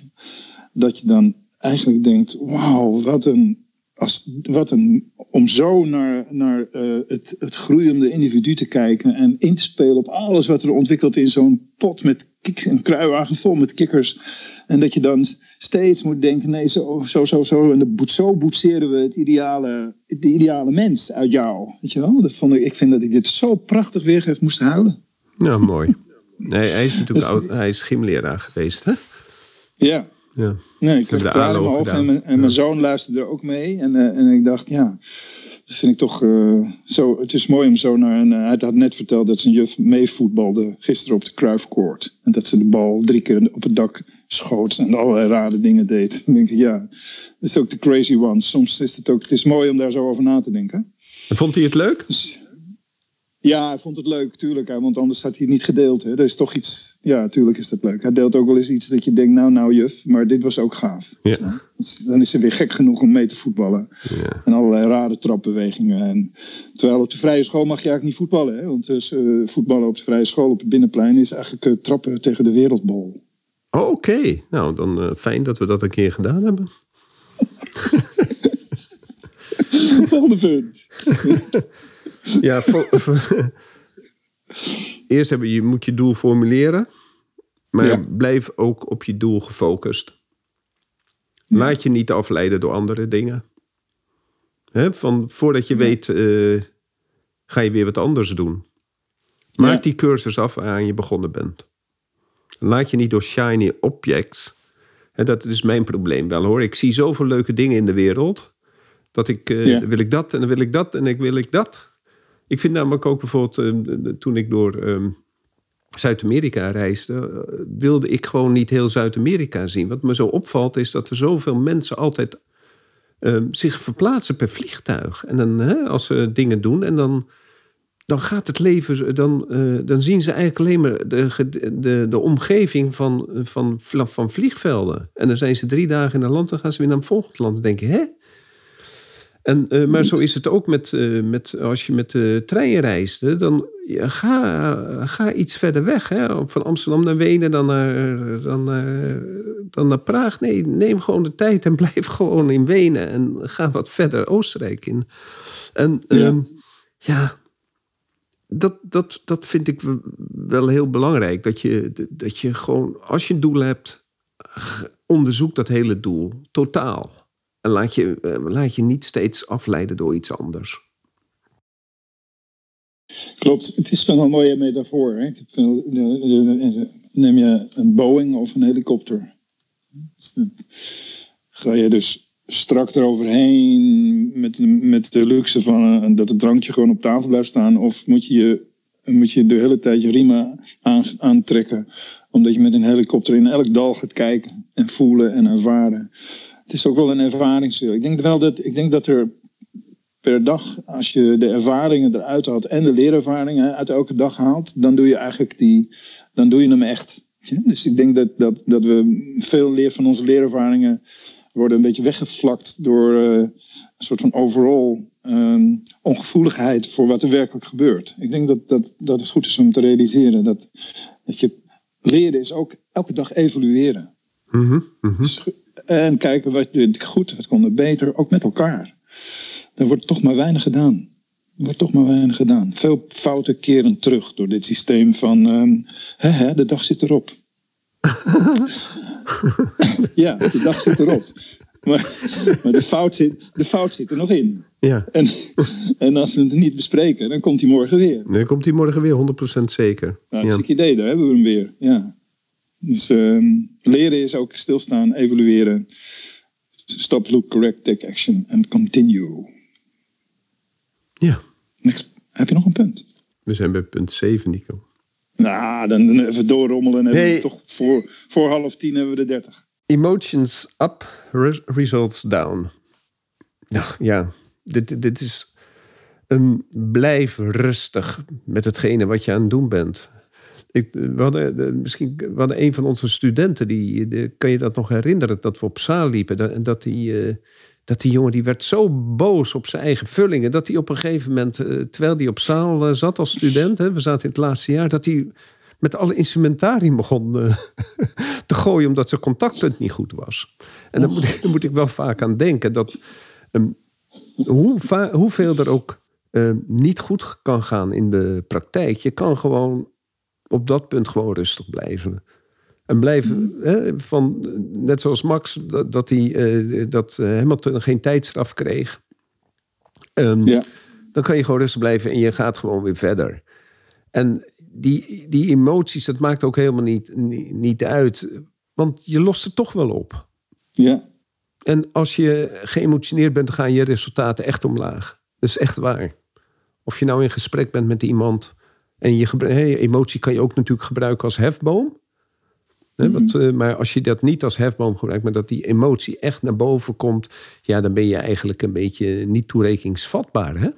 [SPEAKER 2] dat je dan eigenlijk denkt, wauw, wat een, als, wat een, om zo naar, naar eh, het, het groeiende individu te kijken en in te spelen op alles wat er ontwikkelt in zo'n pot met kik, een kruiwagen vol met kikkers. En dat je dan steeds moet denken, nee, zo, zo, zo, zo. En de, zo boetseren we het ideale, de ideale mens uit jou. Weet je wel? Dat vond ik, ik vind dat ik dit zo prachtig weergeef, moest huilen.
[SPEAKER 1] Nou, mooi. Nee, hij is natuurlijk oud, hij is gymleraar geweest, hè?
[SPEAKER 2] Ja.
[SPEAKER 1] Ja.
[SPEAKER 2] Nee, ik kreeg
[SPEAKER 1] de
[SPEAKER 2] in mijn en mijn, en mijn zoon luisterde ook mee. En, eh, en ik dacht, ja, dat vind ik toch eh, zo. Het is mooi om zo naar een. eh, hij had net verteld dat zijn juf meevoetbalde gisteren op de Kruifkoord. En dat ze de bal drie keer op het dak schoot en allerlei rare dingen deed. Dan denk ik, ja, dat is ook de crazy one. Soms is het ook. Het is mooi om daar zo over na te denken.
[SPEAKER 1] En Vond hij het leuk?
[SPEAKER 2] Dus, ja, hij vond het leuk, tuurlijk. hè, Want anders had hij het niet gedeeld. Hè. Er is toch iets. Ja, tuurlijk is dat leuk. Hij deelt ook wel eens iets dat je denkt, nou, nou, juf. Maar dit was ook gaaf.
[SPEAKER 1] Ja.
[SPEAKER 2] Dus Dan is ze weer gek genoeg om mee te voetballen.
[SPEAKER 1] Ja.
[SPEAKER 2] En allerlei rare trapbewegingen. En, terwijl op de vrije school mag je eigenlijk niet voetballen. Hè? Want dus, voetballen op de vrije school op het binnenplein is eigenlijk eh, trappen tegen de wereldbol.
[SPEAKER 1] Oh, Oké, nou dan fijn dat we dat een keer gedaan hebben.
[SPEAKER 2] Volgende punt.
[SPEAKER 1] Ja, eerst hebben, je moet je doel formuleren, maar
[SPEAKER 2] Ja.
[SPEAKER 1] blijf ook op je doel gefocust. Laat je niet afleiden door andere dingen. Van, voordat je weet, eh, ga je weer wat anders doen. Maak
[SPEAKER 2] Ja.
[SPEAKER 1] die cursus af waaraan je begonnen bent. Laat je niet door shiny objects. Dat is mijn probleem wel hoor. Ik zie zoveel leuke dingen in de wereld. Dat ik, eh, wil ik dat en dan wil ik dat en ik wil ik dat. Ik vind namelijk ook bijvoorbeeld, eh, de- toen ik door ehm, Zuid-Amerika reisde, eh, wilde ik gewoon niet heel Zuid-Amerika zien. Wat me zo opvalt is dat er zoveel mensen altijd ehm, zich verplaatsen per vliegtuig. En dan, hè, als ze dingen doen, en dan, dan gaat het leven, dan, eh, dan zien ze eigenlijk alleen maar de, de, de omgeving van, van, van vliegvelden. En dan zijn ze drie dagen in een land, dan gaan ze weer naar een volgend land. En denken, hè? En, eh, maar zo is het ook met, eh, met als je met de trein reist. hè, Dan ja, ga, ga iets verder weg. Hè? Van Amsterdam naar Wenen, dan naar, dan, naar, dan naar Praag. Nee, neem gewoon de tijd en blijf gewoon in Wenen. En ga wat verder Oostenrijk in. En
[SPEAKER 2] Ja.
[SPEAKER 1] ja, ja dat, dat, dat vind ik wel heel belangrijk. Dat je, dat je gewoon, als je een doel hebt, onderzoek dat hele doel totaal. En laat je, eh, laat je niet steeds afleiden door iets anders.
[SPEAKER 2] Klopt, het is wel een mooie metafoor. Hè? Neem je een Boeing of een helikopter. Ga je dus strak eroverheen met, met de luxe van eh, dat het drankje gewoon op tafel blijft staan? Of moet je, je- moet je de hele tijd je aan, aantrekken? Omdat je met een helikopter in elk dal gaat kijken en voelen en ervaren. Het is ook wel een ervaringsdeel. Ik denk wel dat, ik denk dat er per dag, als je de ervaringen eruit haalt en de leerervaringen uit elke dag haalt, dan doe je eigenlijk die, dan doe je hem echt. Dus ik denk dat, dat, dat we veel leer van onze leerervaringen worden een beetje weggevlakt door eh, een soort van overall ehm, ongevoeligheid voor wat er werkelijk gebeurt. Ik denk dat, dat, dat het goed is om te realiseren dat, dat je leren is ook elke dag evalueren.
[SPEAKER 1] Mhm.
[SPEAKER 2] Dus, En kijken wat goed, wat kon er beter, ook met elkaar. Er wordt toch maar weinig gedaan. Er wordt toch maar weinig gedaan. Veel fouten keren terug door dit systeem van... ehm, hè, hè, de dag zit erop. ja, de dag zit erop. Maar, maar de, fout zit, de fout zit er nog in.
[SPEAKER 1] Ja,
[SPEAKER 2] En, en als we het niet bespreken, dan komt hij morgen weer.
[SPEAKER 1] dan komt hij morgen weer 100% zeker.
[SPEAKER 2] Nou,
[SPEAKER 1] ja.
[SPEAKER 2] dat is een idee, daar hebben we hem weer. Ja. Dus ehm, leren is ook stilstaan, evalueren. Stop, look, correct, take action and continue.
[SPEAKER 1] ja,
[SPEAKER 2] Next. Heb je nog een punt?
[SPEAKER 1] we zijn bij punt 7, Nico.
[SPEAKER 2] Nou, dan even doorrommelen en
[SPEAKER 1] Nee.
[SPEAKER 2] toch voor, voor half tien hebben we de dertig.
[SPEAKER 1] Emotions up, res- results down. Nou ja, dit, dit is een blijf rustig met hetgene wat je aan het doen bent. Ik, we, hadden, de- misschien, we hadden een van onze studenten, die, kan je dat nog herinneren, dat we op zaal liepen. En dat die, eh, dat die jongen die werd zo boos op zijn eigen vullingen, dat hij op een gegeven moment, eh, terwijl hij op zaal eh, zat als student, hè, we zaten in het laatste jaar, dat hij met alle instrumentarium begon eh, te gooien omdat zijn contactpunt niet goed was. En daar moet, ik- moet ik wel vaak aan denken dat ehm, hoe hoeveel er ook ehm, niet goed kan gaan in de praktijk, je kan gewoon op dat punt gewoon rustig blijven. En blijven, hè, van, net zoals Max, dat, dat, hij, eh, dat eh, Hamilton geen tijdstraf kreeg. Ehm,
[SPEAKER 2] Ja.
[SPEAKER 1] Dan kan je gewoon rustig blijven en je gaat gewoon weer verder. En die, die emoties, dat maakt ook helemaal niet, niet, niet uit. Want je lost het toch wel op.
[SPEAKER 2] Ja.
[SPEAKER 1] En als je geëmotioneerd bent, dan gaan je resultaten echt omlaag. Dat is echt waar. Of je nou in gesprek bent met iemand. En je hè, emotie kan je ook natuurlijk gebruiken als hefboom. Hè, want, eh, maar als je dat niet als hefboom gebruikt, maar dat die emotie echt naar boven komt, ja, dan ben je eigenlijk een beetje niet toerekeningsvatbaar. Hè?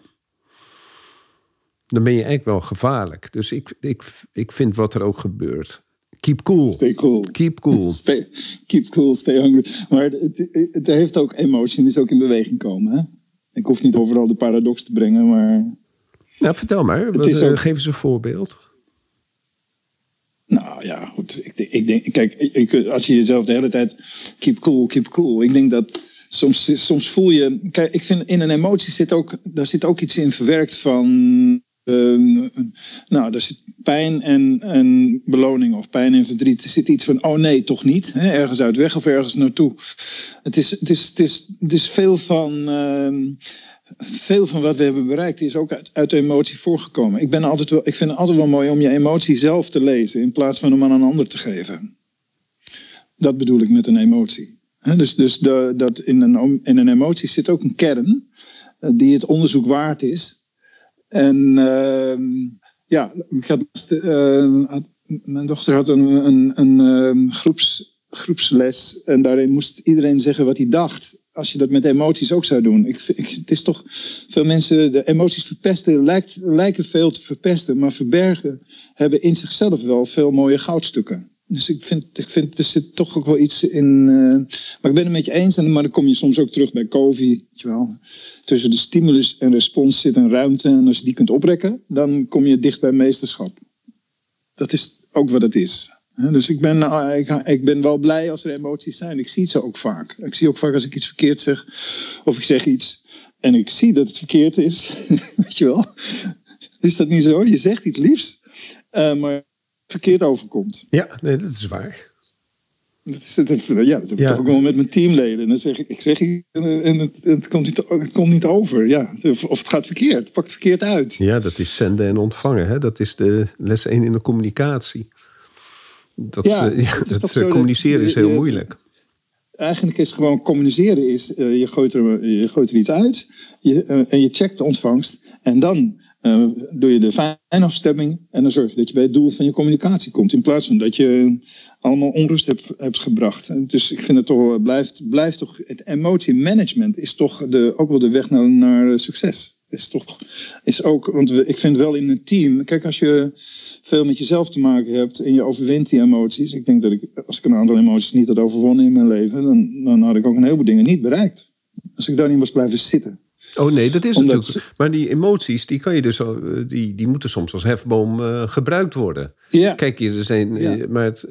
[SPEAKER 1] Dan ben je eigenlijk wel gevaarlijk. Dus ik, ik, ik vind wat er ook gebeurt. Keep cool.
[SPEAKER 2] Stay cool.
[SPEAKER 1] Keep cool.
[SPEAKER 2] Stay, keep cool, stay hungry. Maar het, het, het heeft ook emotie en is ook in beweging komen. Hè? Ik hoef niet overal de paradox te brengen, maar
[SPEAKER 1] Nou, vertel maar. Wat, eh,
[SPEAKER 2] ook-
[SPEAKER 1] Geef eens een voorbeeld.
[SPEAKER 2] Nou ja, goed. Ik, ik denk, kijk, ik, als je jezelf de hele tijd keep cool, keep cool. Ik denk dat soms, soms voel je. Kijk, ik vind in een emotie zit ook, daar zit ook iets in verwerkt van. ehm, nou, daar zit pijn en, en beloning of pijn en verdriet. Er zit iets van, oh nee, toch niet. Hè? Ergens uit weg of ergens naartoe. Het is, het is, het is, het is veel van. ehm, veel van wat we hebben bereikt is ook uit, uit emotie voorgekomen. Ik, ben altijd wel, ik vind het altijd wel mooi om je emotie zelf te lezen in plaats van hem aan een ander te geven. Dat bedoel ik met een emotie. Dus dus de, dat in, een, in een emotie zit ook een kern eh, die het onderzoek waard is. En ehm, ja, ik eh, had- mijn dochter had een, een, een ehm, groeps, groepsles en daarin moest iedereen zeggen wat hij dacht. Als je dat met emoties ook zou doen. Ik, ik, het is toch veel mensen, de emoties verpesten lijkt, lijken veel te verpesten, maar verbergen hebben in zichzelf wel veel mooie goudstukken. Dus ik vind, ik vind er zit toch ook wel iets in. eh, maar ik ben het met je eens, en, maar dan kom je soms ook terug bij COVID. Wel. Tussen de stimulus en respons zit een ruimte. En als je die kunt oprekken, dan kom je dicht bij meesterschap. Dat is ook wat het is. Dus ik ben, eh, ik, ik ben wel blij als er emoties zijn. Ik zie ze ook vaak. Ik zie ook vaak als ik iets verkeerd zeg. Of ik zeg iets en ik zie dat het verkeerd is. Weet je wel. Is dat niet zo? Je zegt iets liefs, eh, maar het verkeerd overkomt.
[SPEAKER 1] Ja, nee, dat is waar.
[SPEAKER 2] Dat, is, dat, heb- ja, dat heb ik
[SPEAKER 1] Ja.
[SPEAKER 2] toch ook wel met mijn teamleden. En dan zeg ik, ik zeg iets en en het, het, komt niet, het komt niet over. Ja. Of, of het gaat verkeerd, het pakt verkeerd uit.
[SPEAKER 1] Ja, dat is zenden en ontvangen. Hè? Dat is de les 1 in de communicatie. Dat,
[SPEAKER 2] Ja,
[SPEAKER 1] eh, ja,
[SPEAKER 2] het is
[SPEAKER 1] dat
[SPEAKER 2] toch
[SPEAKER 1] eh,
[SPEAKER 2] dat
[SPEAKER 1] communiceren is heel moeilijk.
[SPEAKER 2] Eigenlijk is gewoon communiceren is, eh, je, gooit er, je gooit er iets uit je, en je checkt de ontvangst. En dan doe je de fijnafstemming en dan zorg je dat je bij het doel van je communicatie komt. In plaats van dat je allemaal onrust hebt, hebt gebracht. Dus ik vind het toch, blijft, blijft toch, het emotiemanagement is toch de, ook wel de weg naar, naar succes. Is toch, is ook, want we, ik vind wel in een team, kijk als je veel met jezelf te maken hebt en je overwint die emoties. Ik denk dat ik, als ik een aantal emoties niet had overwonnen in mijn leven, dan, dan had ik ook een heleboel dingen niet bereikt. Als ik daar niet was blijven zitten.
[SPEAKER 1] Oh nee, dat is
[SPEAKER 2] Omdat
[SPEAKER 1] natuurlijk. Maar die emoties, die, kan je dus, eh, die, die moeten soms als hefboom eh, gebruikt worden.
[SPEAKER 2] Ja,
[SPEAKER 1] Kijk, er zijn, eh,
[SPEAKER 2] Ja.
[SPEAKER 1] maar het,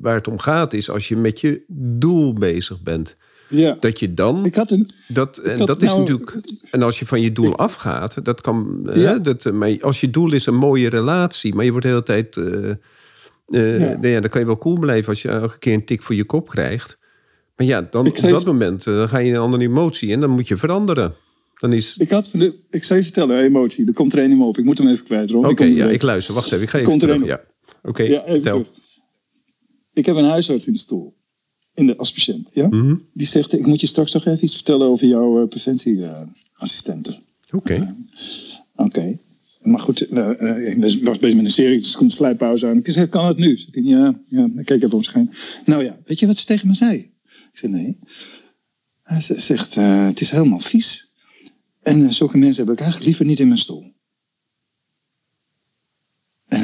[SPEAKER 1] waar het om gaat is als je met je doel bezig bent.
[SPEAKER 2] Ja.
[SPEAKER 1] Dat je dan.
[SPEAKER 2] Ik had een,
[SPEAKER 1] Dat, en dat is
[SPEAKER 2] nou-
[SPEAKER 1] natuurlijk. En als je van je doel afgaat, dat kan.
[SPEAKER 2] Ja.
[SPEAKER 1] Hè, dat, eh, maar als je doel is een mooie relatie, maar je wordt de hele tijd. eh, eh,
[SPEAKER 2] Ja.
[SPEAKER 1] nou ja, dan kan je wel cool blijven als je elke keer een tik voor je kop krijgt. Maar ja, dan op dat moment eh, dan ga je in een andere emotie en dan moet je veranderen. Dan is.
[SPEAKER 2] ik had ik zou je vertellen, emotie, er komt er een in me op. Ik moet hem even kwijt.
[SPEAKER 1] Oké, ja, ik luister. Wacht even, ik ga even
[SPEAKER 2] Komt er
[SPEAKER 1] terug. Ja. Oké,
[SPEAKER 2] Ja,
[SPEAKER 1] vertel.
[SPEAKER 2] terug. Ik heb een huisarts in de stoel. In de, als patiënt, ja?
[SPEAKER 1] Mhm.
[SPEAKER 2] Die zegt, ik moet je straks nog even iets vertellen over jouw uh, preventieassistenten.
[SPEAKER 1] Oké.
[SPEAKER 2] Oké. Maar goed, eh, eh, ik was- bezig met een serie, dus er komt een slijppauze aan. Ik zei, kan het nu? Hij, ja, ja. Ik keek even om heen. Nou ja, weet je wat ze tegen me zei? Ik zei, nee. Hij z- zegt, eh, het is helemaal vies. En eh, zulke mensen heb ik eigenlijk liever niet in mijn stoel. En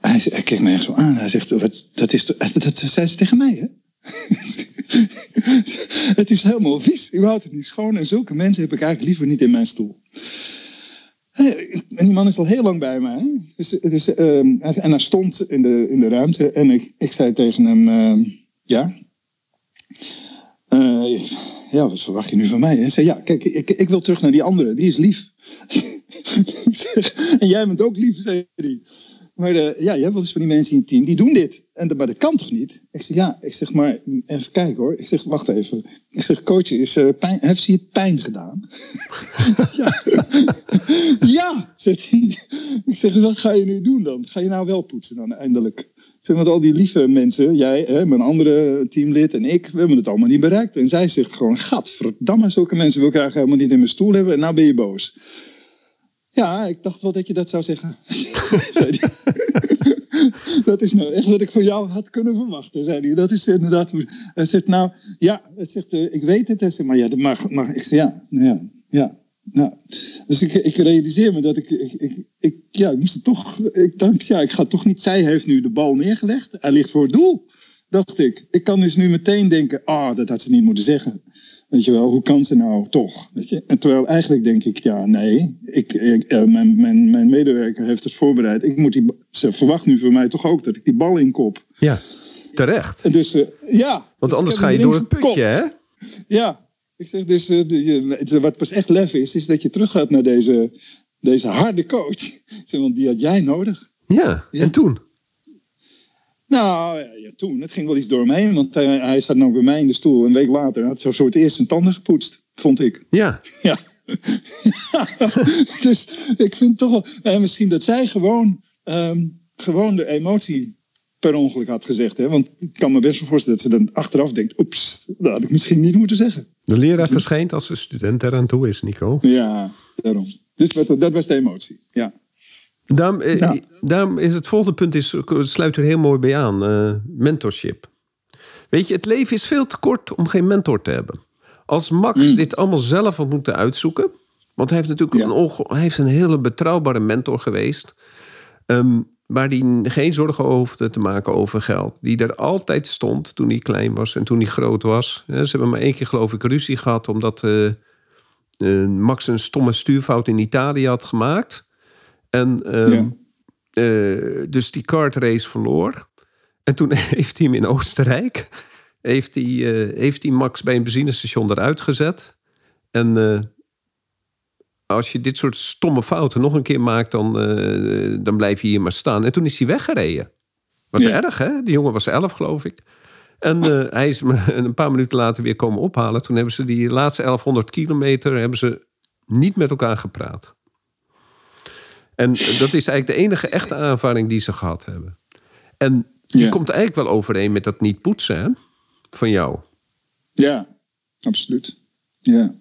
[SPEAKER 2] hij, hij keek me echt zo aan. Hij zegt, dat, is, dat zei ze tegen mij, hè? het is helemaal vies. U houdt het niet schoon. En zulke mensen heb ik eigenlijk liever niet in mijn stoel. En die man is al heel lang bij mij. Dus, dus, ehm, en hij stond in de, in de ruimte. En ik, ik zei tegen hem: ehm, Ja. Eh, ja, wat verwacht je nu van mij? Hij zei: Ja, kijk, ik, ik wil terug naar die andere. Die is lief. En jij bent ook lief, zei hij. Maar ja, je hebt wel eens van die mensen in je team, die doen dit. En, maar dat kan toch niet? Ik zeg, ja, ik zeg maar, even kijken hoor. Ik zeg, wacht even. Ik zeg, coach, is, eh, heeft ze je pijn gedaan? ja. ja, zegt hij. Ik zeg, wat ga je nu doen dan? Ga je nou wel poetsen dan eindelijk? Zeg, want al die lieve mensen, jij, hè, mijn andere teamlid en ik, we hebben het allemaal niet bereikt. En zij zegt gewoon, gadverdamme, zulke mensen wil ik eigenlijk helemaal niet in mijn stoel hebben. En nou ben je boos. Ja, ik dacht wel dat je dat zou zeggen. dat is nou echt wat ik van jou had kunnen verwachten, zei hij. Dat is inderdaad. Hij zegt, nou, ja, hij zegt, eh, ik weet het. Hij zegt, maar ja, dat mag. Ik zeg, ja, nou ja, ja. Nou, dus ik, ik realiseer me dat ik, ik, ik, ja, ik moest toch, ik dacht, ja, ik ga toch niet, zij heeft nu de bal neergelegd, hij ligt voor het doel, dacht ik. Ik kan dus nu meteen denken, ah, dat had ze niet moeten zeggen. Weet je wel, hoe kan ze nou toch? Weet je? En terwijl eigenlijk denk ik, ja, nee, ik, ik, eh, mijn, mijn, mijn medewerker heeft het voorbereid. Ik moet die, ze verwacht nu van mij toch ook dat ik die bal inkop.
[SPEAKER 1] Ja, terecht.
[SPEAKER 2] En dus, eh, ja.
[SPEAKER 1] Want
[SPEAKER 2] dus
[SPEAKER 1] anders ga je door het putje, hè?
[SPEAKER 2] Ja, ik zeg dus, de- het- wat pas echt lef is, is dat je teruggaat naar deze, deze harde coach. Zeg, want die had jij nodig.
[SPEAKER 1] Ja,
[SPEAKER 2] Ja.
[SPEAKER 1] en toen?
[SPEAKER 2] Nou, ja, toen, het ging wel iets door me heen, want hij, hij zat nou bij mij in de stoel. Een week later had hij zo soort eerst zijn tanden gepoetst, vond ik.
[SPEAKER 1] Ja,
[SPEAKER 2] Ja. dus ik vind toch wel, eh, misschien dat zij gewoon, ehm, gewoon de emotie per ongeluk had gezegd. Hè? Want ik kan me best wel voorstellen dat ze dan achteraf denkt, oeps, dat had ik misschien niet moeten zeggen.
[SPEAKER 1] de leraar verschijnt als de student eraan toe is, Nico.
[SPEAKER 2] Ja, daarom. Dus dat was de emotie. Ja.
[SPEAKER 1] Daarom, eh,
[SPEAKER 2] Ja.
[SPEAKER 1] daarom is het volgende punt, is, sluit er heel mooi bij aan. eh, mentorship. Weet je, het leven is veel te kort om geen mentor te hebben. Als Max dit allemaal zelf had moeten uitzoeken... want hij heeft natuurlijk
[SPEAKER 2] Ja.
[SPEAKER 1] een, hij heeft een hele betrouwbare mentor geweest... ehm, waar hij geen zorgen hoefde te maken over geld. Die er altijd stond toen hij klein was en toen hij groot was. Ja, Ze hebben maar één keer geloof ik ruzie gehad... omdat eh, Max een stomme stuurfout in Italië had gemaakt... En ehm,
[SPEAKER 2] Ja.
[SPEAKER 1] eh, dus die kartrace verloor. En toen heeft hij hem in Oostenrijk. Heeft hij, eh, heeft hij Max bij een benzinestation eruit gezet. En eh, als je dit soort stomme fouten nog een keer maakt, dan, dan blijf je hier maar staan. En toen is hij weggereden. Wat
[SPEAKER 2] Ja.
[SPEAKER 1] erg, hè? Die jongen was elf, geloof ik. En hij is me een paar minuten later weer komen ophalen. Toen hebben ze die laatste 1100 kilometer hebben ze niet met elkaar gepraat. En dat is eigenlijk de enige echte aanvaring die ze gehad hebben. En die
[SPEAKER 2] Ja.
[SPEAKER 1] komt eigenlijk wel overeen met dat niet poetsen hè? van jou.
[SPEAKER 2] ja, absoluut. Ja.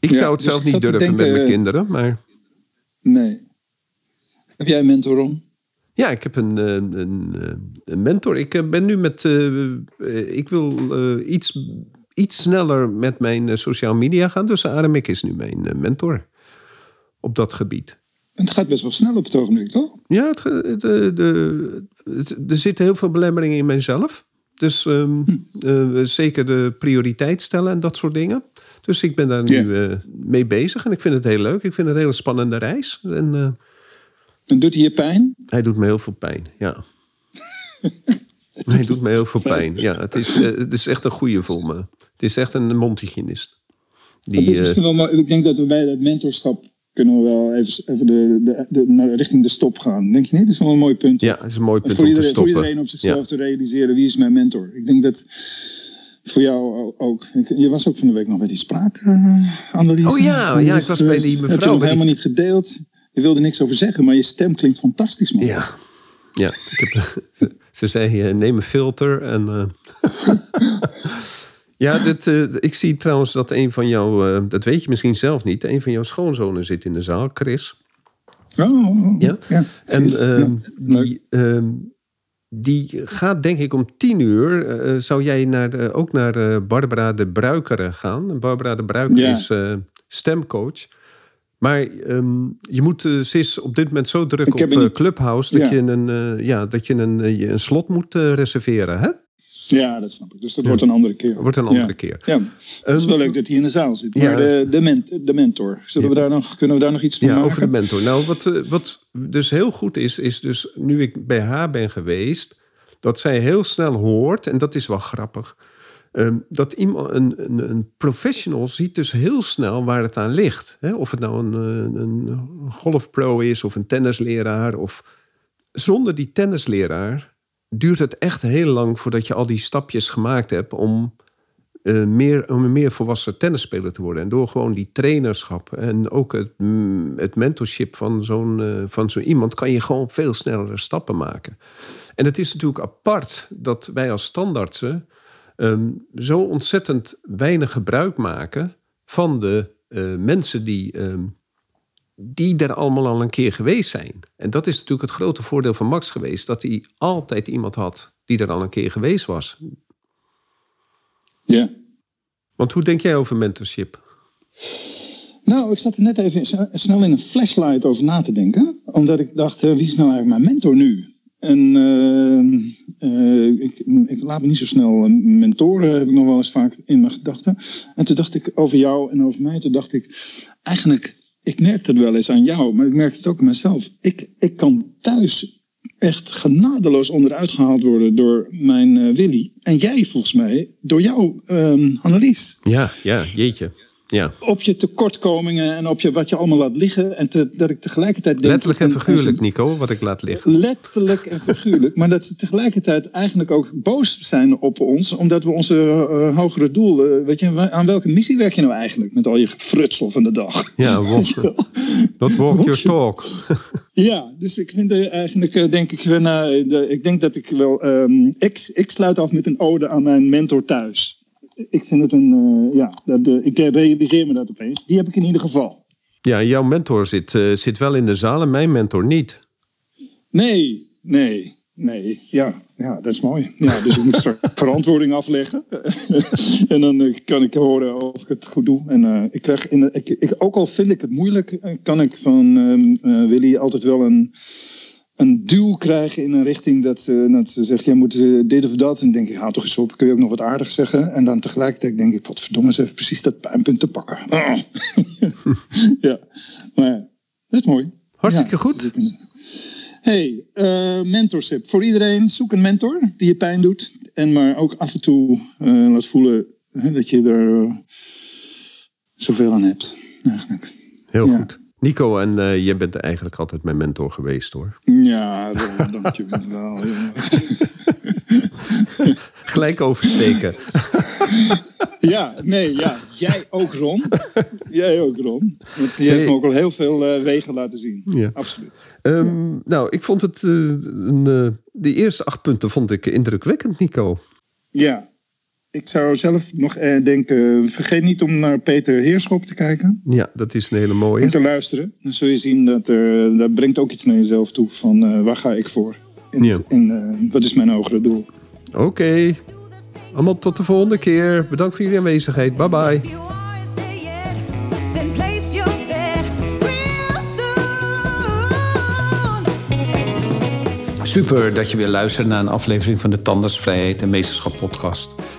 [SPEAKER 1] Ik
[SPEAKER 2] Ja,
[SPEAKER 1] zou het
[SPEAKER 2] dus
[SPEAKER 1] zelf niet durven met mijn
[SPEAKER 2] eh,
[SPEAKER 1] kinderen. Maar
[SPEAKER 2] Nee. Heb jij een mentor, Ron?
[SPEAKER 1] ja, ik heb een, eh, een, eh, een mentor. Ik ben nu met. ik wil iets, iets sneller met mijn eh, social media gaan. Dus Aramik is nu mijn mentor op dat gebied.
[SPEAKER 2] Het gaat best wel snel op het ogenblik, toch?
[SPEAKER 1] Ja, het, het, eh, de, het- er zitten heel veel belemmeringen in mijzelf. Dus ehm, eh, zeker de prioriteit stellen en dat soort dingen. Dus ik ben daar nu eh, mee bezig en ik vind het heel leuk. Ik vind het een hele spannende reis. En
[SPEAKER 2] En doet hij je pijn?
[SPEAKER 1] hij doet me heel veel pijn, ja. hij doet me heel veel pijn, ja. Het is, het is echt een goede voor me. Het is echt een mondhygiënist.
[SPEAKER 2] dat
[SPEAKER 1] Die,
[SPEAKER 2] is misschien wel. Ik denk dat we bij dat mentorschap kunnen we wel even, even de, de, de, naar, richting de stop gaan. Denk je niet? Dat is wel een mooi punt.
[SPEAKER 1] ja, het is een mooi punt
[SPEAKER 2] voor,
[SPEAKER 1] om te
[SPEAKER 2] iedereen, voor
[SPEAKER 1] stoppen.
[SPEAKER 2] iedereen op zichzelf
[SPEAKER 1] Ja.
[SPEAKER 2] te realiseren wie is mijn mentor. Ik denk dat voor jou ook. Je was ook van de week nog bij die spraakanalyse.
[SPEAKER 1] Oh ja, ja, ik was bij die mevrouw,
[SPEAKER 2] Heb je nog
[SPEAKER 1] die-
[SPEAKER 2] helemaal niet gedeeld. Je wilde niks over zeggen, maar je stem klinkt fantastisch, man.
[SPEAKER 1] Ja, ja ik heb, ze zei eh, neem een filter en... eh, ja, dit, eh, ik zie trouwens dat een van jouw... eh, dat weet je misschien zelf niet. Een van jouw schoonzonen zit in de zaal, Chris.
[SPEAKER 2] Oh, oh, oh.
[SPEAKER 1] Ja.
[SPEAKER 2] ja.
[SPEAKER 1] En ehm, die, ehm, die gaat denk ik om tien uur... eh, zou jij naar de, ook naar Barbara de Bruikere gaan. Barbara de Bruiker
[SPEAKER 2] Ja.
[SPEAKER 1] is stemcoach... Maar ehm, je moet, ze is op dit moment zo druk
[SPEAKER 2] Ik
[SPEAKER 1] op
[SPEAKER 2] een-
[SPEAKER 1] Clubhouse... dat
[SPEAKER 2] Ja.
[SPEAKER 1] je een, ja, dat je een, je een slot moet reserveren. Hè?
[SPEAKER 2] Ja, dat snap ik. Dus dat wordt een andere keer.
[SPEAKER 1] Wordt een andere
[SPEAKER 2] Ja.
[SPEAKER 1] keer.
[SPEAKER 2] Ja, het is
[SPEAKER 1] Ehm,
[SPEAKER 2] wel leuk dat hij in de zaal zit.
[SPEAKER 1] ja,
[SPEAKER 2] Maar de, de, ment, de mentor, Zullen we daar nog, kunnen we daar nog iets van
[SPEAKER 1] Ja,
[SPEAKER 2] maken?
[SPEAKER 1] over de mentor. Nou, wat, eh, wat dus heel goed is, is dus nu ik bij haar ben geweest, dat zij heel snel hoort, en dat is wel grappig, ehm, dat iemand, een, een, een professional ziet dus heel snel waar het aan ligt. Hè? Of het nou een, een golfpro is, of een tennisleraar, of zonder die tennisleraar duurt het echt heel lang voordat je al die stapjes gemaakt hebt om, eh, meer, om een meer volwassen tennisspeler te worden. En door gewoon die trainerschap en ook het, mm, het mentorship van zo'n eh, van zo'n iemand kan je gewoon veel sneller stappen maken. En het is natuurlijk apart dat wij als standaardsen ehm, zo ontzettend weinig gebruik maken van de eh, mensen die, ehm, die er allemaal al een keer geweest zijn. En dat is natuurlijk het grote voordeel van Max geweest, dat hij altijd iemand had die er al een keer geweest was.
[SPEAKER 2] Ja.
[SPEAKER 1] Want hoe denk jij over mentorship?
[SPEAKER 2] Nou, ik zat er net even snel in een flashlight over na te denken. Omdat ik dacht, eh, wie is nou eigenlijk mijn mentor nu? En eh, eh, ik, ik laat me niet zo snel mentoren, heb ik nog wel eens vaak in mijn gedachten. En toen dacht ik over jou en over mij, toen dacht ik, eigenlijk, ik merkte het wel eens aan jou, maar ik merkte het ook aan mezelf. Ik, ik kan thuis echt genadeloos onderuit gehaald worden door mijn eh, Willy. En jij volgens mij door jou, eh, Annelies
[SPEAKER 1] Ja, ja, jeetje. Ja.
[SPEAKER 2] op je tekortkomingen en op je, wat je allemaal laat liggen. En te- dat ik tegelijkertijd denk...
[SPEAKER 1] Letterlijk en
[SPEAKER 2] en-
[SPEAKER 1] figuurlijk, Nico, wat ik laat liggen.
[SPEAKER 2] Letterlijk en figuurlijk. Maar dat ze tegelijkertijd eigenlijk ook boos zijn op ons. Omdat we onze eh, hogere doel... eh, weet je, aan welke missie werk je nou eigenlijk? Met al je frutsel van de dag.
[SPEAKER 1] Ja, walk, not walk your talk.
[SPEAKER 2] Ja, dus ik vind eh, eigenlijk, denk ik, eh, nou, de- ik denk dat ik wel... ehm, ik, ik sluit af met een ode aan mijn mentor thuis. Ik vind het een, eh, ja, dat, eh, ik realiseer me dat opeens. Die heb ik in ieder geval.
[SPEAKER 1] Ja, jouw mentor zit, eh, zit wel in de zaal en mijn mentor niet.
[SPEAKER 2] Nee, nee, nee. Ja, ja dat is mooi. Ja, dus ik moet straks verantwoording afleggen. en dan kan ik horen of ik het goed doe. En ik krijg in de, ik, ik, ook al vind ik het moeilijk, kan ik van ehm, eh, Willy altijd wel een, een duw krijgen in een richting dat ze, dat ze zegt: jij moet dit of dat. En dan denk ik: haal toch eens op, kun je ook nog wat aardigs zeggen. En dan tegelijkertijd denk ik: wat verdomme, ze heeft precies dat pijnpunt te pakken. Ah. ja, maar ja, dat is mooi.
[SPEAKER 1] Hartstikke
[SPEAKER 2] Ja,
[SPEAKER 1] goed.
[SPEAKER 2] Hey, eh, mentorship. Voor iedereen, zoek een mentor die je pijn doet. En maar ook af en toe eh, laat voelen hè, dat je er eh, zoveel aan hebt. Eigenlijk.
[SPEAKER 1] Heel
[SPEAKER 2] Ja.
[SPEAKER 1] goed. Nico, en eh jij bent eigenlijk altijd mijn mentor geweest hoor.
[SPEAKER 2] Ja, dank je wel.
[SPEAKER 1] Gelijk oversteken.
[SPEAKER 2] Ja, nee, ja. Jij ook, Ron. Jij ook, Ron. Want die heeft me ook al heel veel eh, wegen laten zien.
[SPEAKER 1] Ja.
[SPEAKER 2] Absoluut.
[SPEAKER 1] Ehm, Nou, ik vond het. eh, een, die eerste acht punten vond ik indrukwekkend, Nico.
[SPEAKER 2] Ja. Ik zou zelf nog eh, denken, vergeet niet om naar Peter Heerschop te kijken.
[SPEAKER 1] Ja, dat is een hele
[SPEAKER 2] En
[SPEAKER 1] mooie.
[SPEAKER 2] te luisteren. Dan zul je zien dat er, dat brengt ook iets naar jezelf toe. Van eh, waar ga ik voor? En,
[SPEAKER 1] Ja.
[SPEAKER 2] en eh, wat is mijn hogere doel?
[SPEAKER 1] Oké. Allemaal tot de volgende keer. Bedankt voor jullie aanwezigheid. Bye bye.
[SPEAKER 3] Super dat je weer luistert naar een aflevering van de Tandersvrijheid en Meesterschap podcast.